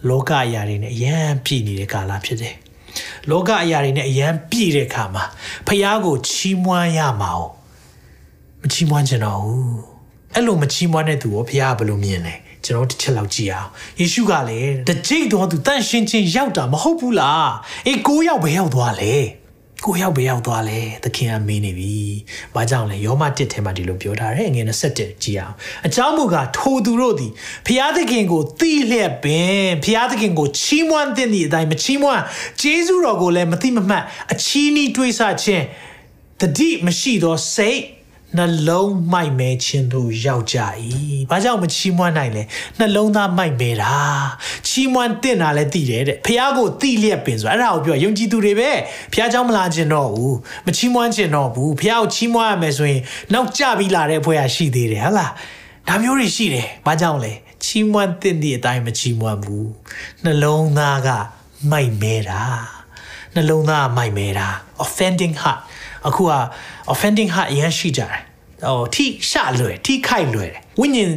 လောကအရာတွေနဲ့အရန်ပြည့်နေတဲ့ကာလဖြစ်တယ်လောကအရာတွေနဲ့အရန်ပြည့်တဲ့ခါမှာဖះကိုချီးမွမ်းရမှာ哦မချီးမွမ်းချင်တော့ဘူး အဲ့လိုမချီးမွမ်းတဲ့သူကိုဖះကဘယ်လိုမြင်လဲကျွန်တော်တစ်ချက်လောက်ကြည့်အောင်ယေရှုကလည်းတကြိတ်တော်သူတန်ရှင်းချင်းရောက်တာမဟုတ်ဘူးလားအေးကိုရောက်ပဲရောက်သွားလေကိုရောက်ပဲရောက်သွားလဲသခင်ကမင်းနေပြီ။ဘာကြောင့်လဲယောမ1ထဲမှာဒီလိုပြောထားတယ်ငွေ27ကြည့်အောင်။အကြောင်းမူကားထိုသူတို့သည်ဖျားသခင်ကိုသိလျက်ပင်ဖျားသခင်ကိုချီးမွမ်းတဲ့ဒီအတိုင်းမချီးမွမ်းဂျေဇုတော်ကိုလည်းမသိမမှတ်အချီးနှီးတွေးဆခြင်းတတိမရှိသောစိတ် နှလုံးမိုက်မဲခြင်းတို့ရောက်ကြ၏။ဘာကြောင့်မချီးမွမ်းနိုင်လဲ။နှလုံးသားမိုက်မဲတာ။ချီးမွမ်းတင်တာလည်းသိတယ်တဲ့။ဖះကိုသိလျက်ပင်ဆိုအဲ့ဒါကိုပြောယုံကြည်သူတွေပဲဖះเจ้าမလာခြင်းတော့ဘူး။မချီးမွမ်းခြင်းတော့ဘူး။ဖះကိုချီးမွမ်းရမယ်ဆိုရင်နောက်ကျပြီးလာတဲ့ဖွဲ့ရရှိသေးတယ်ဟုတ်လား။ဒါမျိုးတွေရှိတယ်။ဘာကြောင့်လဲ။ချီးမွမ်းတင်တဲ့အတိုင်းမချီးမွမ်းဘူး။နှလုံးသားကမိုက်မဲတာ။နှလုံးသားမိုက်မဲတာ offending heart အခုက offending heart အရင်ရှိကြတယ်ဟိုထိရှလွယ်ထိခိုက်လွယ်တယ်ဝိညာဉ်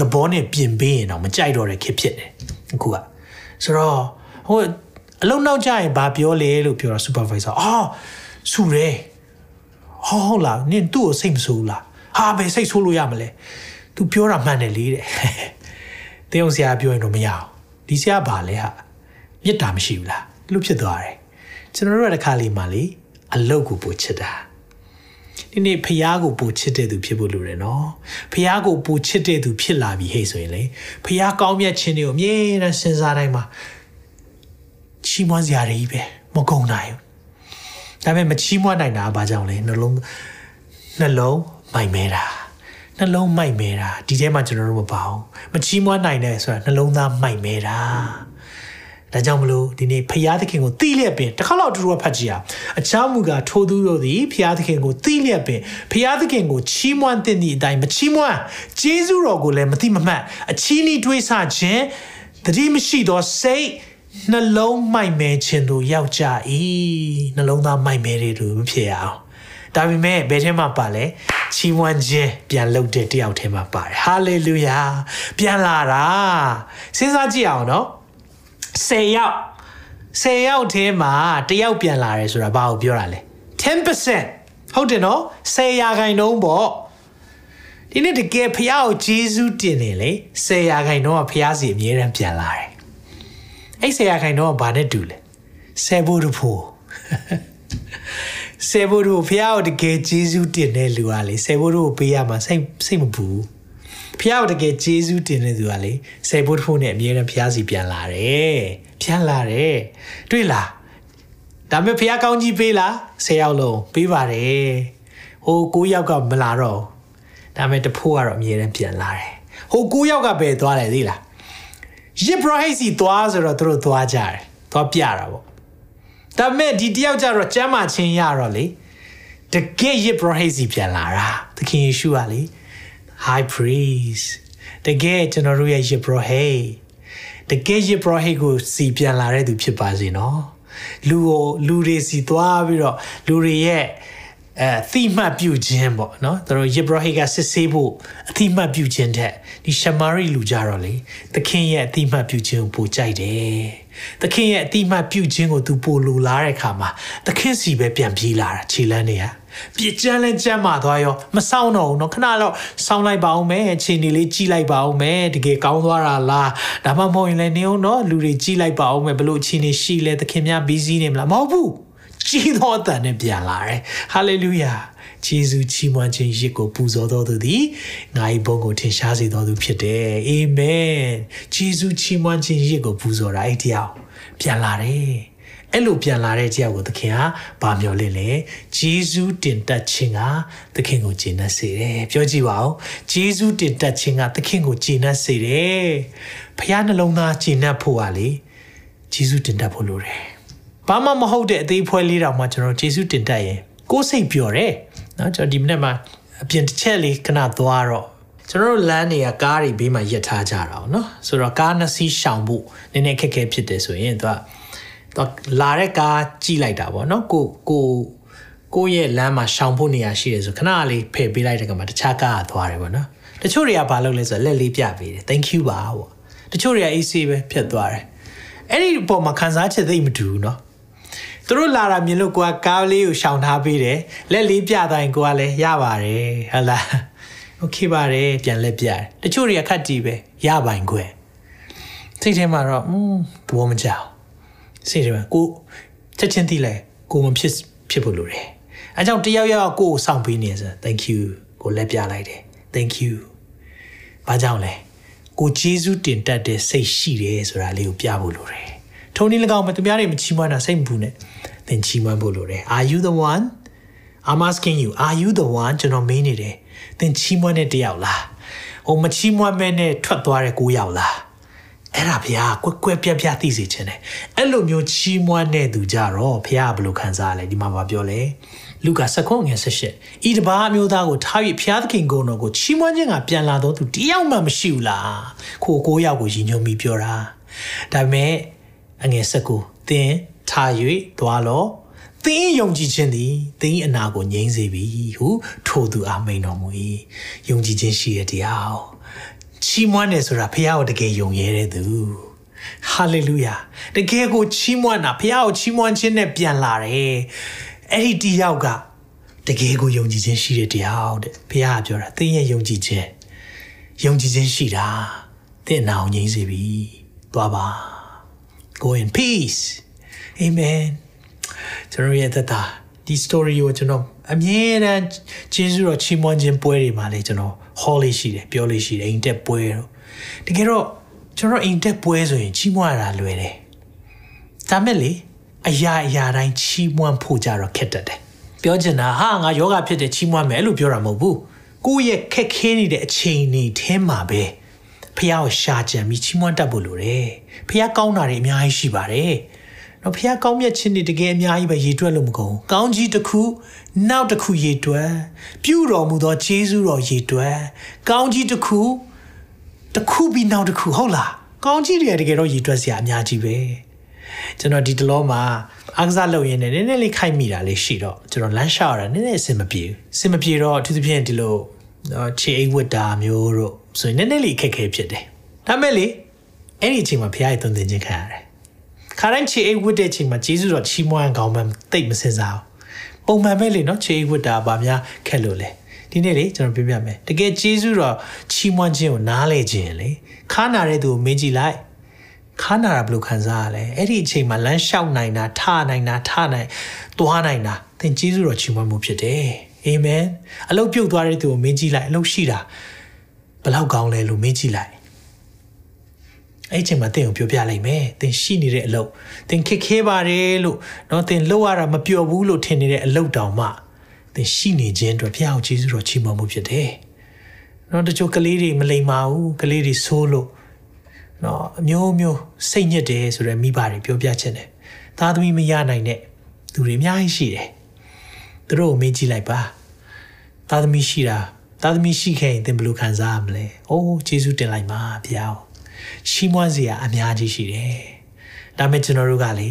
သဘောနဲ့ပြင်ပေးရင်တော့မကြိုက်တော့တဲ့ခစ်ဖြစ်တယ်အခုကဆိုတော့ဟိုအလုံးနောက်ကြရင်ဘာပြောလဲလို့ပြောတာ supervisor အော်ဆူတယ်ဟောဟုတ်လားနင်သူ့ကိုစိတ်မဆိုးလားဟာဘယ်စိတ်ဆိုးလို့ရမလဲ तू ပြောတာမှန်တယ်လေတဲ့တင်းအောင်ဆရာပြောရင်တော့မရအောင်ဒီဆရာဘာလဲဟာမြစ်တာမရှိဘူးလားလို့ဖြစ်သွားတယ်ကျွန်တော်တို့ကတစ်ခါလေးမှလေ အလုတ်ကိုပို့ချစ်တာဒီနေ့ဖះကိုပိုချစ်တဲ့သူဖြစ်ဖို့လိုတယ်နော်ဖះကိုပိုချစ်တဲ့သူဖြစ်လာပြီဟဲ့ဆိုရင်လေဖះကောင်းမြတ်ခြင်းတွေကိုအမြဲတမ်းစဉ်းစားတိုင်းမှာချီးမွမ်းစရာတွေကြီးပဲမကုန်နိုင်ဘူးဒါပေမဲ့မချီးမွမ်းနိုင်တာကဘာကြောင့်လဲနှလုံးနှလုံးမိုက်မဲတာနှလုံးမိုက်မဲတာဒီထဲမှာကျွန်တော်တို့မပါဘူးမချီးမွမ်းနိုင်တယ်ဆိုတာနှလုံးသားမိုက်မဲတာ ဒါကြောင့်မလို့ဒီနေ့ဖရာသခင်ကိုသိလျက်ပင်တစ်ခါတော့တူတူဖတ်ကြည့်အောင်အချောင်းမူကထိုသူတို့သည်ဖရာသခင်ကိုသိလျက်ပင်ဖရာသခင်ကိုချီးမွမ်းတဲ့သည့်အတိုင်းမချီးမွမ်းဂျေဇုတော်ကိုလည်းမသိမမှတ်အချီးနှီးတွေးဆခြင်းတတိမရှိသောစိတ်နှလုံးမိုက်မဲခြင်းတို့ရောက်ကြ၏နှလုံးသားမိုက်မဲတွေတို့မဖြစ်ရအောင်ဒါပေမဲ့ဘယ်ထဲမှာပါလဲချီးမွမ်းခြင်းပြန်လုပ်တဲ့တယောက်ထဲမှာပါတယ်ဟာလေလုယာပြန်လာတာစဉ်းစားကြည့်အောင်နော် 10ယောက်10ယောက်ထဲမှာတယောက်ပြန်လာတယ်ဆိုတာဘာကိုပြောတာလဲ10%ဟုတ်တယ်နော်10ရာခိုင်နှုန်းပေါ့ဒီနေ့တကယ်ဖះကိုဂျေဇုတင်နေလေ10ရာခိုင်နှုန်းကဖះစီအမြဲတမ်းပြန်လာတယ်အဲ့10ရာခိုင်နှုန်းကဘာနဲ့တူလဲ10ဘုရဖို့ဆေဘိုတို့ဖះကိုတကယ်ဂျေဇုတင်တဲ့လူကလေဆေဘိုတို့ကိုပေးရမှာစိတ်စိတ်မပူ ဖះကိုတကယ်ဂျေဇုတင်တဲ့သူကလေဆေဘိုတို့နဲ့အမြဲတမ်းဖះစီပြန်လာတယ်ပြန်လာတယ်တွေ့လားဒါပေမဲ့ဖះကောင်းကြီးပေးလား၁၀ယောက်လုံးပေးပါတယ်ဟို၉ယောက်ကမလာတော့ဒါပေမဲ့တဖိုးကတော့အမြဲတမ်းပြန်လာတယ်ဟို၉ယောက်ကပဲသွားတယ်သိလားယစ်ဘရဟိတ်စီသွားဆိုတော့သူတို့သွားကြတယ်သွားပြတာပေါ့ဒါပေမဲ့ဒီတယောက်ကြတော့ကျမ်းမာချင်းရတော့လေတကယ်ယစ်ဘရဟိတ်စီပြန်လာတာသခင်ယေရှုကလေ high priest တကယ်ကျွန်တော်တို့ရဲ့ယစ်ဘရဟိတ်တကယ်ယစ်ဘရဟိတ်ကိုစီပြန်လာတဲ့သူဖြစ်ပါစေနော်လူကိုလူတွေစီသွားပြီးတော့လူတွေရဲ့အဲအတိမတ်ပြုခြင်းပေါ့နော်သူတို့ယေဘရဟိကစစ်ဆေးဖို့အတိမတ်ပြုခြင်းတဲ့ဒီရှမာရိလူကြတော့လေသခင်ရဲ့အတိမတ်ပြုခြင်းကိုပိုကြိုက်တယ်သခင်ရဲ့အတိမတ်ပြုခြင်းကိုသူပိုလိုလားတဲ့အခါမှာသခင်စီပဲပြန်ပြေးလာတာခြေလန်းနေရ ပြစ်ကြမ်းလဲကြမ်းမာသွားရောမဆောင်တော့ဘူးเนาะခဏတော့စောင်းလိုက်ပါအောင်မယ်ခြေနေလေးကြီးလိုက်ပါအောင်မယ်တကယ်ကောင်းသွားတာလားဒါမှမဟုတ်ရင်လည်းနေအောင်เนาะလူတွေကြီးလိုက်ပါအောင်မယ်ဘလို့ခြေနေရှိလဲသခင်များ busy နေမလားမဟုတ်ဘူးကြီးသောအတန်နဲ့ပြန်လာတယ်ဟာလေလုယာဂျေဇုချီးမွမ်းခြင်းရစ်ကိုပူဇော်တော်သူသည်ငါ၏ဘုန်းကိုထင်ရှားစေတော်သူဖြစ်တယ်အာမင်ဂျေဇုချီးမွမ်းခြင်းရစ်ကိုပူဇော်တာအဲ့တရားပြန်လာတယ် အဲ့လိုပြန်လာတဲ့ကြောက်ကိုသခင်ကဗာမျော်လင့်လေဂျေဇုတင်တက်ခြင်းကသခင်ကိုဂျင်းနှက်စေတယ်ပြောကြည့်ပါဦးဂျေဇုတင်တက်ခြင်းကသခင်ကိုဂျင်းနှက်စေတယ်ဖခင်နှလုံးသားဂျင်းနှက်ဖို့ကလေဂျေဇုတင်တက်ဖို့လိုတယ်ဘာမှမဟုတ်တဲ့အသေးဖွဲလေးတောင်မှကျွန်တော်ဂျေစုတင်တက်ရင်ကိုယ်စိတ်ပျော်တယ်နော်ကျွန်တော်ဒီမနေ့မှာအပြင်တစ်ချက်လေးခဏသွားတော့ကျွန်တော်တို့လမ်းတွေကကားတွေဘေးမှာရက်ထားကြတာပေါ့နော်ဆိုတော့ကားနှစ်စီးရှောင်ဖို့နည်းနည်းခက်ခဲဖြစ်တယ်ဆိုရင်သူကသူ လာတဲ့ကားကြည့်လိုက်တာပေါ့နော်ကိုကိုကိုရဲ့လမ်းမှာရှောင်ဖို့နေရာရှိတယ်ဆိုခဏလေးဖယ်ပေးလိုက်တဲ့ကမှာတခြားကားကသွားတယ်ပေါ့နော်တချို့တွေကဘာလုပ်လဲဆိုတော့လက်လေးပြပေးတယ် thank you ပါပေါ့တချို့တွေက AC ပဲဖြတ်သွားတယ်အဲ့ဒီပုံမှာခံစားချက်သိမ့်မတူဘူးเนาะသူတို့လာတာမြင်လို့ကိုကကားလေးကိုရှောင်ထားပေးတယ်လက်လေးပြတိုင်းကိုကလည်းရပါတယ်ဟုတ်လားโอเคပါတယ်ပြန်လက်ပြတယ်တချို့တွေကခတ်တီးပဲရပိုင်ခွဲစိတ်ထဲမှာတော့อืมသဘောမကျအောင် စိတ်ထဲမှာကိုချက်ချင်းသိလဲကိုမဖြစ်ဖြစ်ဖို့လိုတယ်အဲကြောင့်တယောက်ယောက်ကိုကိုစောင့်ပေးနေဆို thank you ကိုလက်ပြလိုက်တယ် thank you ဘာကြောင့်လဲကိုဂျေဇုတင်တတ်တဲ့စိတ်ရှိတယ်ဆိုတာလေးကိုပြဖို့လိုတယ်ထုံနည်း၎င်းမသူများတွေမချီးမွမ်းတာစိတ်မပူနဲ့သင်ချီးမွမ်းဖို့လိုတယ် are you the one i'm asking you are you the one ကျွန်တော်မေးနေတယ်သင်ချီးမွမ်းတဲ့တယောက်လားဟိုမချီးမွမ်းမဲ့နဲ့ထွက်သွားတဲ့ကိုယောက်လား အဲ့ဒါဘုရားကွက်ကွက်ပြက်ပြက်သိစေခြင်းတယ်အဲ့လိုမျိုးချီးမွမ်းတဲ့သူကြတော့ဘုရားဘယ်လိုခံစားလဲဒီမှာပါပြောလဲလူကာစကုံငယ်၁၈ဤတပါးမျိုးသားကိုထား၍ဘုရားသခင်ကိုယ်တော်ကိုချီးမွမ်းခြင်းကပြန်လာတော့သူတယောက်မှမရှိဘူးလားခိုကိုယောက်ကိုရည်ညွှန်းပြီးပြောတာဒါပေမဲ့အငယ်၁၉သင်ထား၍သွားလောသင်ယုံကြည်ခြင်းသည်သင်၏အနာကိုငြိမ်းစေပြီဟုထိုသူအားမိန်တော်မူ၏ယုံကြည်ခြင်းရှိတဲ့တရား ချီးမွမ်းတယ်ဆိုတာဖခင်ကိုတကယ်ယုံရဲတဲ့သူဟာလေလုယာတကယ်ကိုချီးမွမ်းတာဖခင်ကိုချီးမွမ်းခြင်းနဲ့ပြန်လာတယ်အဲ့ဒီတရားကတကယ်ကိုယုံကြည်ခြင်းရှိတဲ့တရားတဲ့ဖခင်ကပြောတာသင်ရဲ့ယုံကြည်ခြင်းယုံကြည်ခြင်းရှိတာသင်နာကိုငြိမ်းစေပြီသွားပါ go in peace amen ကျွန်တော်ရဲ့သက်တာ ဒီ story ကိုကျွန်တော်အမြဲတမ်းကျေးဇူးတော်ချီးမွမ်းခြင်းပွဲတွေမှာလည်းကျွန်တော် hall လေးရှိတယ်ပြောလေးရှိတယ်အိမ်တက်ပွဲတော့တကယ်တော့ကျွန်တော်အိမ်တက်ပွဲဆိုရင်ချီးမွမ်းရတာလွယ်တယ်ဒါမဲ့လေအရာအရာတိုင်းချီးမွမ်းဖို့ကြတော့ခက်တတ်တယ်ပြောချင်တာဟာငါယောဂဖြစ်တယ်ချီးမွမ်းမယ်လို့ပြောတာမဟုတ်ဘူးကိုယ့်ရဲ့ခက်ခဲနေတဲ့အချိန်တွေထဲမှာပဲဖះကိုရှာကြံပြီးချီးမွမ်းတတ်ဖို့လိုတယ်ဖះကောင်းတာတွေအများကြီးရှိပါတယ် နော်ဖះကောင်းမြတ်ခြင်းတွေတကယ်အများကြီးပဲရည်တွက်လို့မကုန်ကောင်းကြီးတစ်ခုနောက်တစ်ခုရည်တွက်ပြုတော်မူသောဂျေဇုတော်ရည်တွက်ကောင်းကြီးတစ်ခုတစ်ခုပြီးနောက်တစ်ခုဟုတ်လားကောင်းကြီးတွေတကယ်တော့ရည်တွက်စရာအများကြီးပဲကျွန်တော်ဒီတလောမှာအားကစားလုပ်ရင်းနဲ့နည်းနည်းလေးခိုက်မိတာလေးရှိတော့ကျွန်တော်လမ်းလျှောက်ရတာနည်းနည်းအဆင်မပြေဘူးအဆင်မပြေတော့အထူးသဖြင့်ဒီလိုခြေအိတ်ဝတ်တာမျိုးတို့ဆိုရင်နည်းနည်းလေးခက်ခဲဖြစ်တယ်ဒါမဲ့လေအဲ့ဒီအချိန်မှာဖခင်ရဲ့သွန်သင်ခြင်းခံရတယ် ခါတိုင်းခြေအိတ်ဝတ်တဲ့အချိန်မှာဂျေဇုတော်ချီးမွမ်းကောင်းမှတိတ်မစင်စားဘူးပုံမှန်ပဲလေနော်ခြေအိတ်ဝတ်တာဗာများခက်လို့လေဒီနေ့လေကျွန်တော်ပြပြမယ်တကယ်ဂျေဇုတော်ချီးမွမ်းခြင်းကိုနားလေခြင်းလေခါနာတဲ့သူကိုမင်းကြည့်လိုက်ခါနာတာဘယ်လိုခံစားရလဲအဲ့ဒီအချိန်မှာလမ်းလျှောက်နိုင်တာထနိုင်တာထနိုင်သွားနိုင်တာသင်ကျေးဇူးတော်ချီးမွမ်းမှုဖြစ်တယ်အာမင်အလုတ်ပြုတ်သွားတဲ့သူကိုမင်းကြည့်လိုက်အလုတ်ရှိတာဘယ်လောက်ကောင်းလဲလို့မင်းကြည့်လိုက် အဲ့ချိန်မှာတင့်ကိုပြောပြလိုက်မယ်။တင်ရှိနေတဲ့အလုပ်တင်ခက်ခဲပါတယ်လို့နော်တင်လှုပ်ရတာမပျော်ဘူးလို့ထင်နေတဲ့အလုပ်တောင်မှတင်ရှိနေခြင်းအတွက်ဘုရားကိုကျေးဇူးတော်ချီးမွမ်းမှုဖြစ်တယ်။နော်တချို့ကလေးတွေမလိမ္မာဘူးကလေးတွေဆိုးလို့နော်အမျိုးမျိုးစိတ်ညစ်တယ်ဆိုတော့မိဘတွေပြောပြခြင်းတယ်။သားသမီးမရနိုင်တဲ့သူတွေအများကြီးရှိတယ်။သူတို့ကိုမေးကြည့်လိုက်ပါ။သားသမီးရှိတာသားသမီးရှိခဲ့ရင်သင်ဘယ်လိုခံစားရမလဲ။အိုးကျေးဇူးတင်လိုက်ပါဘုရား။ ချီးမွမ်းစရာအများကြီးရှိတယ်။ဒါပေမဲ့ကျွန်တော်တို့ကလေ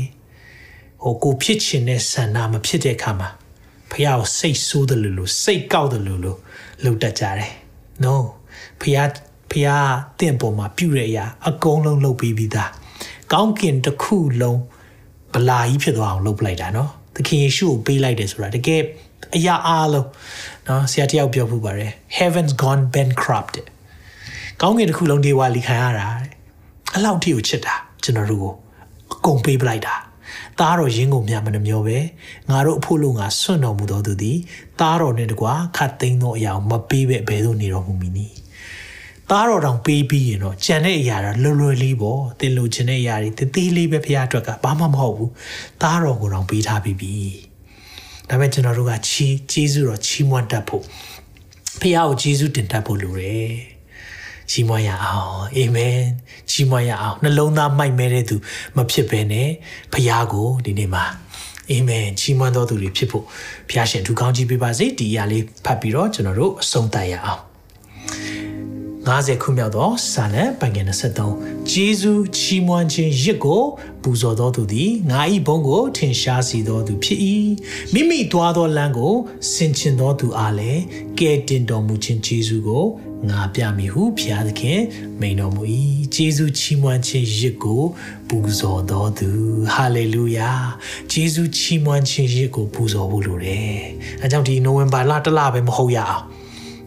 ဟိုကိုဖြစ်ချင်တဲ့ဆန္ဒမဖြစ်တဲ့အခါမှာဖះကိုစိတ်ဆိုးတယ်လို့လို့စိတ်ကောက်တယ်လို့လို့လုပ်တတ်ကြတယ်။ No ဖះဖះတင့်ပေါ်မှာပြုတဲ့အရာအကုန်လုံးလုပ်ပြီးပြီးသား။ကောင်းကင်တစ်ခုလုံးဗလာကြီးဖြစ်သွားအောင်လုပ်ပလိုက်တာနော်။သခင်ယေရှုကိုပေးလိုက်တယ်ဆိုတာတကယ်အရာအားလုံးနော်ဆရာတယောက်ပြောပြပါတယ် heaven's gone bankrupt ကောင်းကင်တစ်ခုလုံးဒေဝါလီခံရတာတဲ့အလောက်ထိကိုချစ်တာကျွန်တော်တို့ကိုအကုန်ပေးပလိုက်တာသားတော်ရင်းကိုမြတ်မနှမျောပဲငါတို့အဖို့လို့ငါစွန့်တော်မူတော်သူသည်သားတော်နဲ့တကွာခတ်သိမ်းသောအရာမပေးပဲဘယ်သို့နေတော်မူမည်နည်းသားတော်တောင်ပေးပြီးရင်တော့ကြံတဲ့အရာတော့လွယ်လွယ်လေးပေါ့တင်လို့ခြင်းတဲ့အရာတွေတသေးလေးပဲဖရားအတွက်ကဘာမှမဟုတ်ဘူးသားတော်ကိုတောင်ပေးထားပြီးပြီဒါပေမဲ့ကျွန်တော်တို့ကချီးကျေးဇူးတော်ချီးမွမ်းတတ်ဖို့ဖရားကိုကျေးဇူးတင်တတ်ဖို့လိုတယ် ချီးမွမ်းရအောင်အာမင်ချီးမွမ်းရအောင်နှလုံးသားမိုက်မဲတဲ့သူမဖြစ်ဘဲနဲ့ဖရားကိုဒီနေ့မှာအာမင်ချီးမွမ်းတော်သူတွေဖြစ်ဖို့ဖရားရှင်ထူကောင်းကြီးပေးပါစေဒီအရာလေးဖတ်ပြီးတော့ကျွန်တော်တို့အဆုံးသတ်ရအောင်50ခုမြောက်သောစာလံပိုင်ငယ်23ဂျေဇုချီးမွမ်းခြင်းရစ်ကိုပူဇော်တော်သူသည်ငါ၏ဘုန်းကိုထင်ရှားစေတော်သူဖြစ်၏မိမိသွားသောလမ်းကိုဆင်ခြင်တော်သူအားလည်းကဲတင်တော်မူခြင်းဂျေဇုကို ငါပြမည်ဟုဘုရားသခင်မိန်တော်မူ၏ဂျေဇုချီးမွမ်းခြင်းရစ်ကိုပူဇော်တော်သူဟာလေလုယာဂျေဇုချီးမွမ်းခြင်းရစ်ကိုပူဇော်ဖို့လိုတယ်အဲကြောင့်ဒီနိုဝင်ဘာလတစ်လပဲမဟုတ်ရအောင်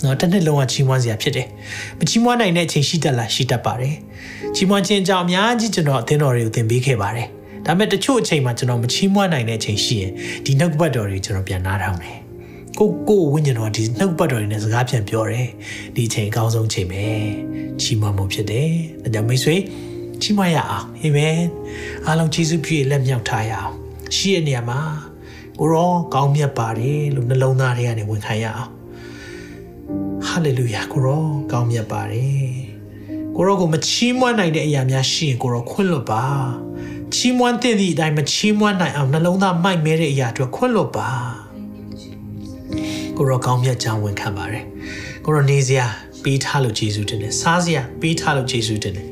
နော်တစ်နှစ်လုံးကချီးမွမ်းစရာဖြစ်တယ်။မချီးမွမ်းနိုင်တဲ့အချိန်ရှိတတ်လားရှိတတ်ပါတယ်။ချီးမွမ်းခြင်းအကြောင်းအများကြီးကျွန်တော်အသင်းတော်တွေကိုသင်ပေးခဲ့ပါတယ်။ဒါပေမဲ့တချို့အချိန်မှာကျွန်တော်မချီးမွမ်းနိုင်တဲ့အချိန်ရှိရင်ဒီနှုတ်ပတ်တော်တွေကျွန်တော်ပြန်နားထောင်တယ်။ ကိုကိုဝိညာဉ်တော်ဒီနှုတ်ပတ်တော်တွေနဲ့စကားပြန်ပြောတယ်။ဒီအချိန်အကောင်းဆုံးချိန်ပဲ။ချီးမွမ်းမှုဖြစ်တယ်။ဒါကြောင့်မိတ်ဆွေချီးမွမ်းရအောင်အာမင်။အားလုံးယေရှုပြည့်လက်မြောက်ထားရအောင်။ရှိတဲ့နေရာမှာကိုရောကောင်းမြတ်ပါတယ်လို့နှလုံးသားထဲကနေဝန်ခံရအောင်ဟာလေလုယာကိုရောကောင်းမြတ်ပါတယ်ကိုရောကိုမချီးမွမ်းနိုင်တဲ့အရာများရှိရင်ကိုရောခွင့်လွတ်ပါချီးမွမ်းတဲ့သည့်အတိုင်းမချီးမွမ်းနိုင်အောင်နှလုံးသားမိုက်မဲတဲ့အရာတွေခွင့်လွတ်ပါ ကိုရောကောင်းမြတ်ကြောင်းဝန်ခံပါတယ်ကိုရောနေစရာပေးထားလို့ယေရှုတင်တယ်စားစရာပေးထားလို့ယေရှုတင်တယ်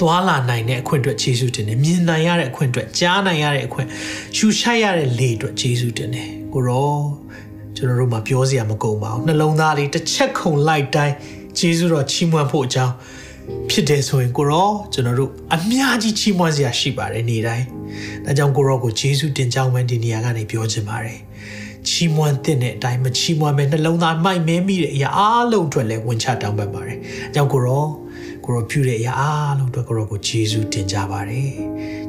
သွားလာနိုင်တဲ့အခွင့်အတွက်ယေရှုတင်တယ်မြင်နိုင်ရတဲ့အခွင့်အတွက်ကြားနိုင်ရတဲ့အခွင့်ရှူရှိုက်ရတဲ့လေအတွက်ယေရှုတင်တယ်ကိုရောကျွန်တော်တို့မှာပြောစရာမကုန်ပါဘူးနှလုံးသားလေးတစ်ချက်ခုန်လိုက်တိုင်းဂျေဇုတော်ချီးမွမ်းဖို့အကြောင်းဖြစ်တယ်ဆိုရင်ကိုရောကျွန်တော်တို့အများကြီးချီးမွမ်းစရာရှိပါတယ်နေ့တိုင်းဒါကြောင့်ကိုရောကိုဂျေဇုတင်ကြောင်းမှဒီနေရာကနေပြောချင်ပါတယ် ချီးမွမ်းတဲ့အတိုင်းမချီးမွမ်းပဲနှလုံးသားမိုက်မဲမိတဲ့အရာအားလုံးအတွက်လည်းဝင်ချတောင်းပန်ပါတယ်အကြောင်းကိုရောကိုရောပြုတဲ့အရာအားလုံးအတွက်ကိုရောကိုဂျေဇုတင်ကြပါတယ်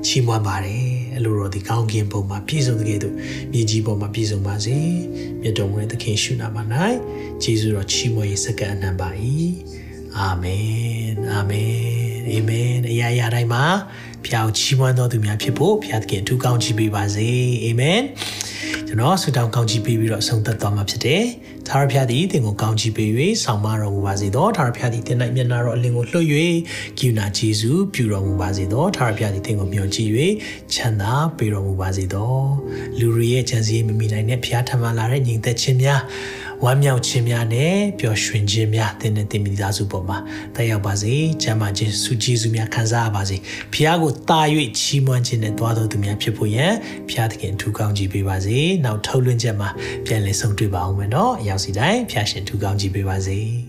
ချီးမွမ်းပါတယ်အလိုတော်ဒီကောင်းကင်ဘုံမှာပြည့်စုံတဲ့ကဲ့သို့မြေကြီးပေါ်မှာပြည့်စုံပါစေမြတ်တော်မူတဲ့သခင်ရှုနာမ၌ဂျေဇုတော်ချီးမွမ်းရေးစက္ကအနံပါ၏အာမင်အာမင်အာမင်အရာရာတိုင်းမှာ ဖျားချီးမွမ်းတော်သူများဖြစ်ဖို့ဖျားသခင်အထူးကောင်းချီးပေးပါစေအာမင်ကျွန်တော်ဆုတောင်းကောင်းချီးပေးပြီးတော့ဆုံးသက်သွားမှာဖြစ်တယ်သာရဖျားသည်တင်ကိုကောင်းချီးပေး၍ဆောင်မတော်မူပါစေသောသာရဖျားသည်တင်၌မျက်နာတော်အလင်းကိုလွှတ်၍ကိူနာဂျေဇုပြုတော်မူပါစေသောသာရဖျားသည်တင်ကိုမျှော်ကြည့်၍ချမ်းသာပေးတော်မူပါစေသောလူတွေရဲ့ချမ်းစီမမိနိုင်တဲ့ဖျားထမလာတဲ့ညီသက်ချင်းများ ဝမ်းမြောက်ခြင်းများနဲ့ပျော်ရွှင်ခြင်းများသင်တဲ့တင်မိသားစုပေါ်မှာတက်ရောက်ပါစေ။ကျမ်းမာခြင်းစုကြည်စုများခံစားရပါစေ။ဖျားကိုတာ၍ချီးမွမ်းခြင်းနဲ့တွားတော်သူများဖြစ်ဖို့ရန်ဖျားသခင်ထူကောင်းကြည့်ပေးပါစေ။နောက်ထုတ်လွှင့်ချက်မှာပြန်လည်ဆုံတွေ့ပါအောင်မယ်နော်။အရောက်စီတိုင်းဖျားရှင်ထူကောင်းကြည့်ပေးပါစေ။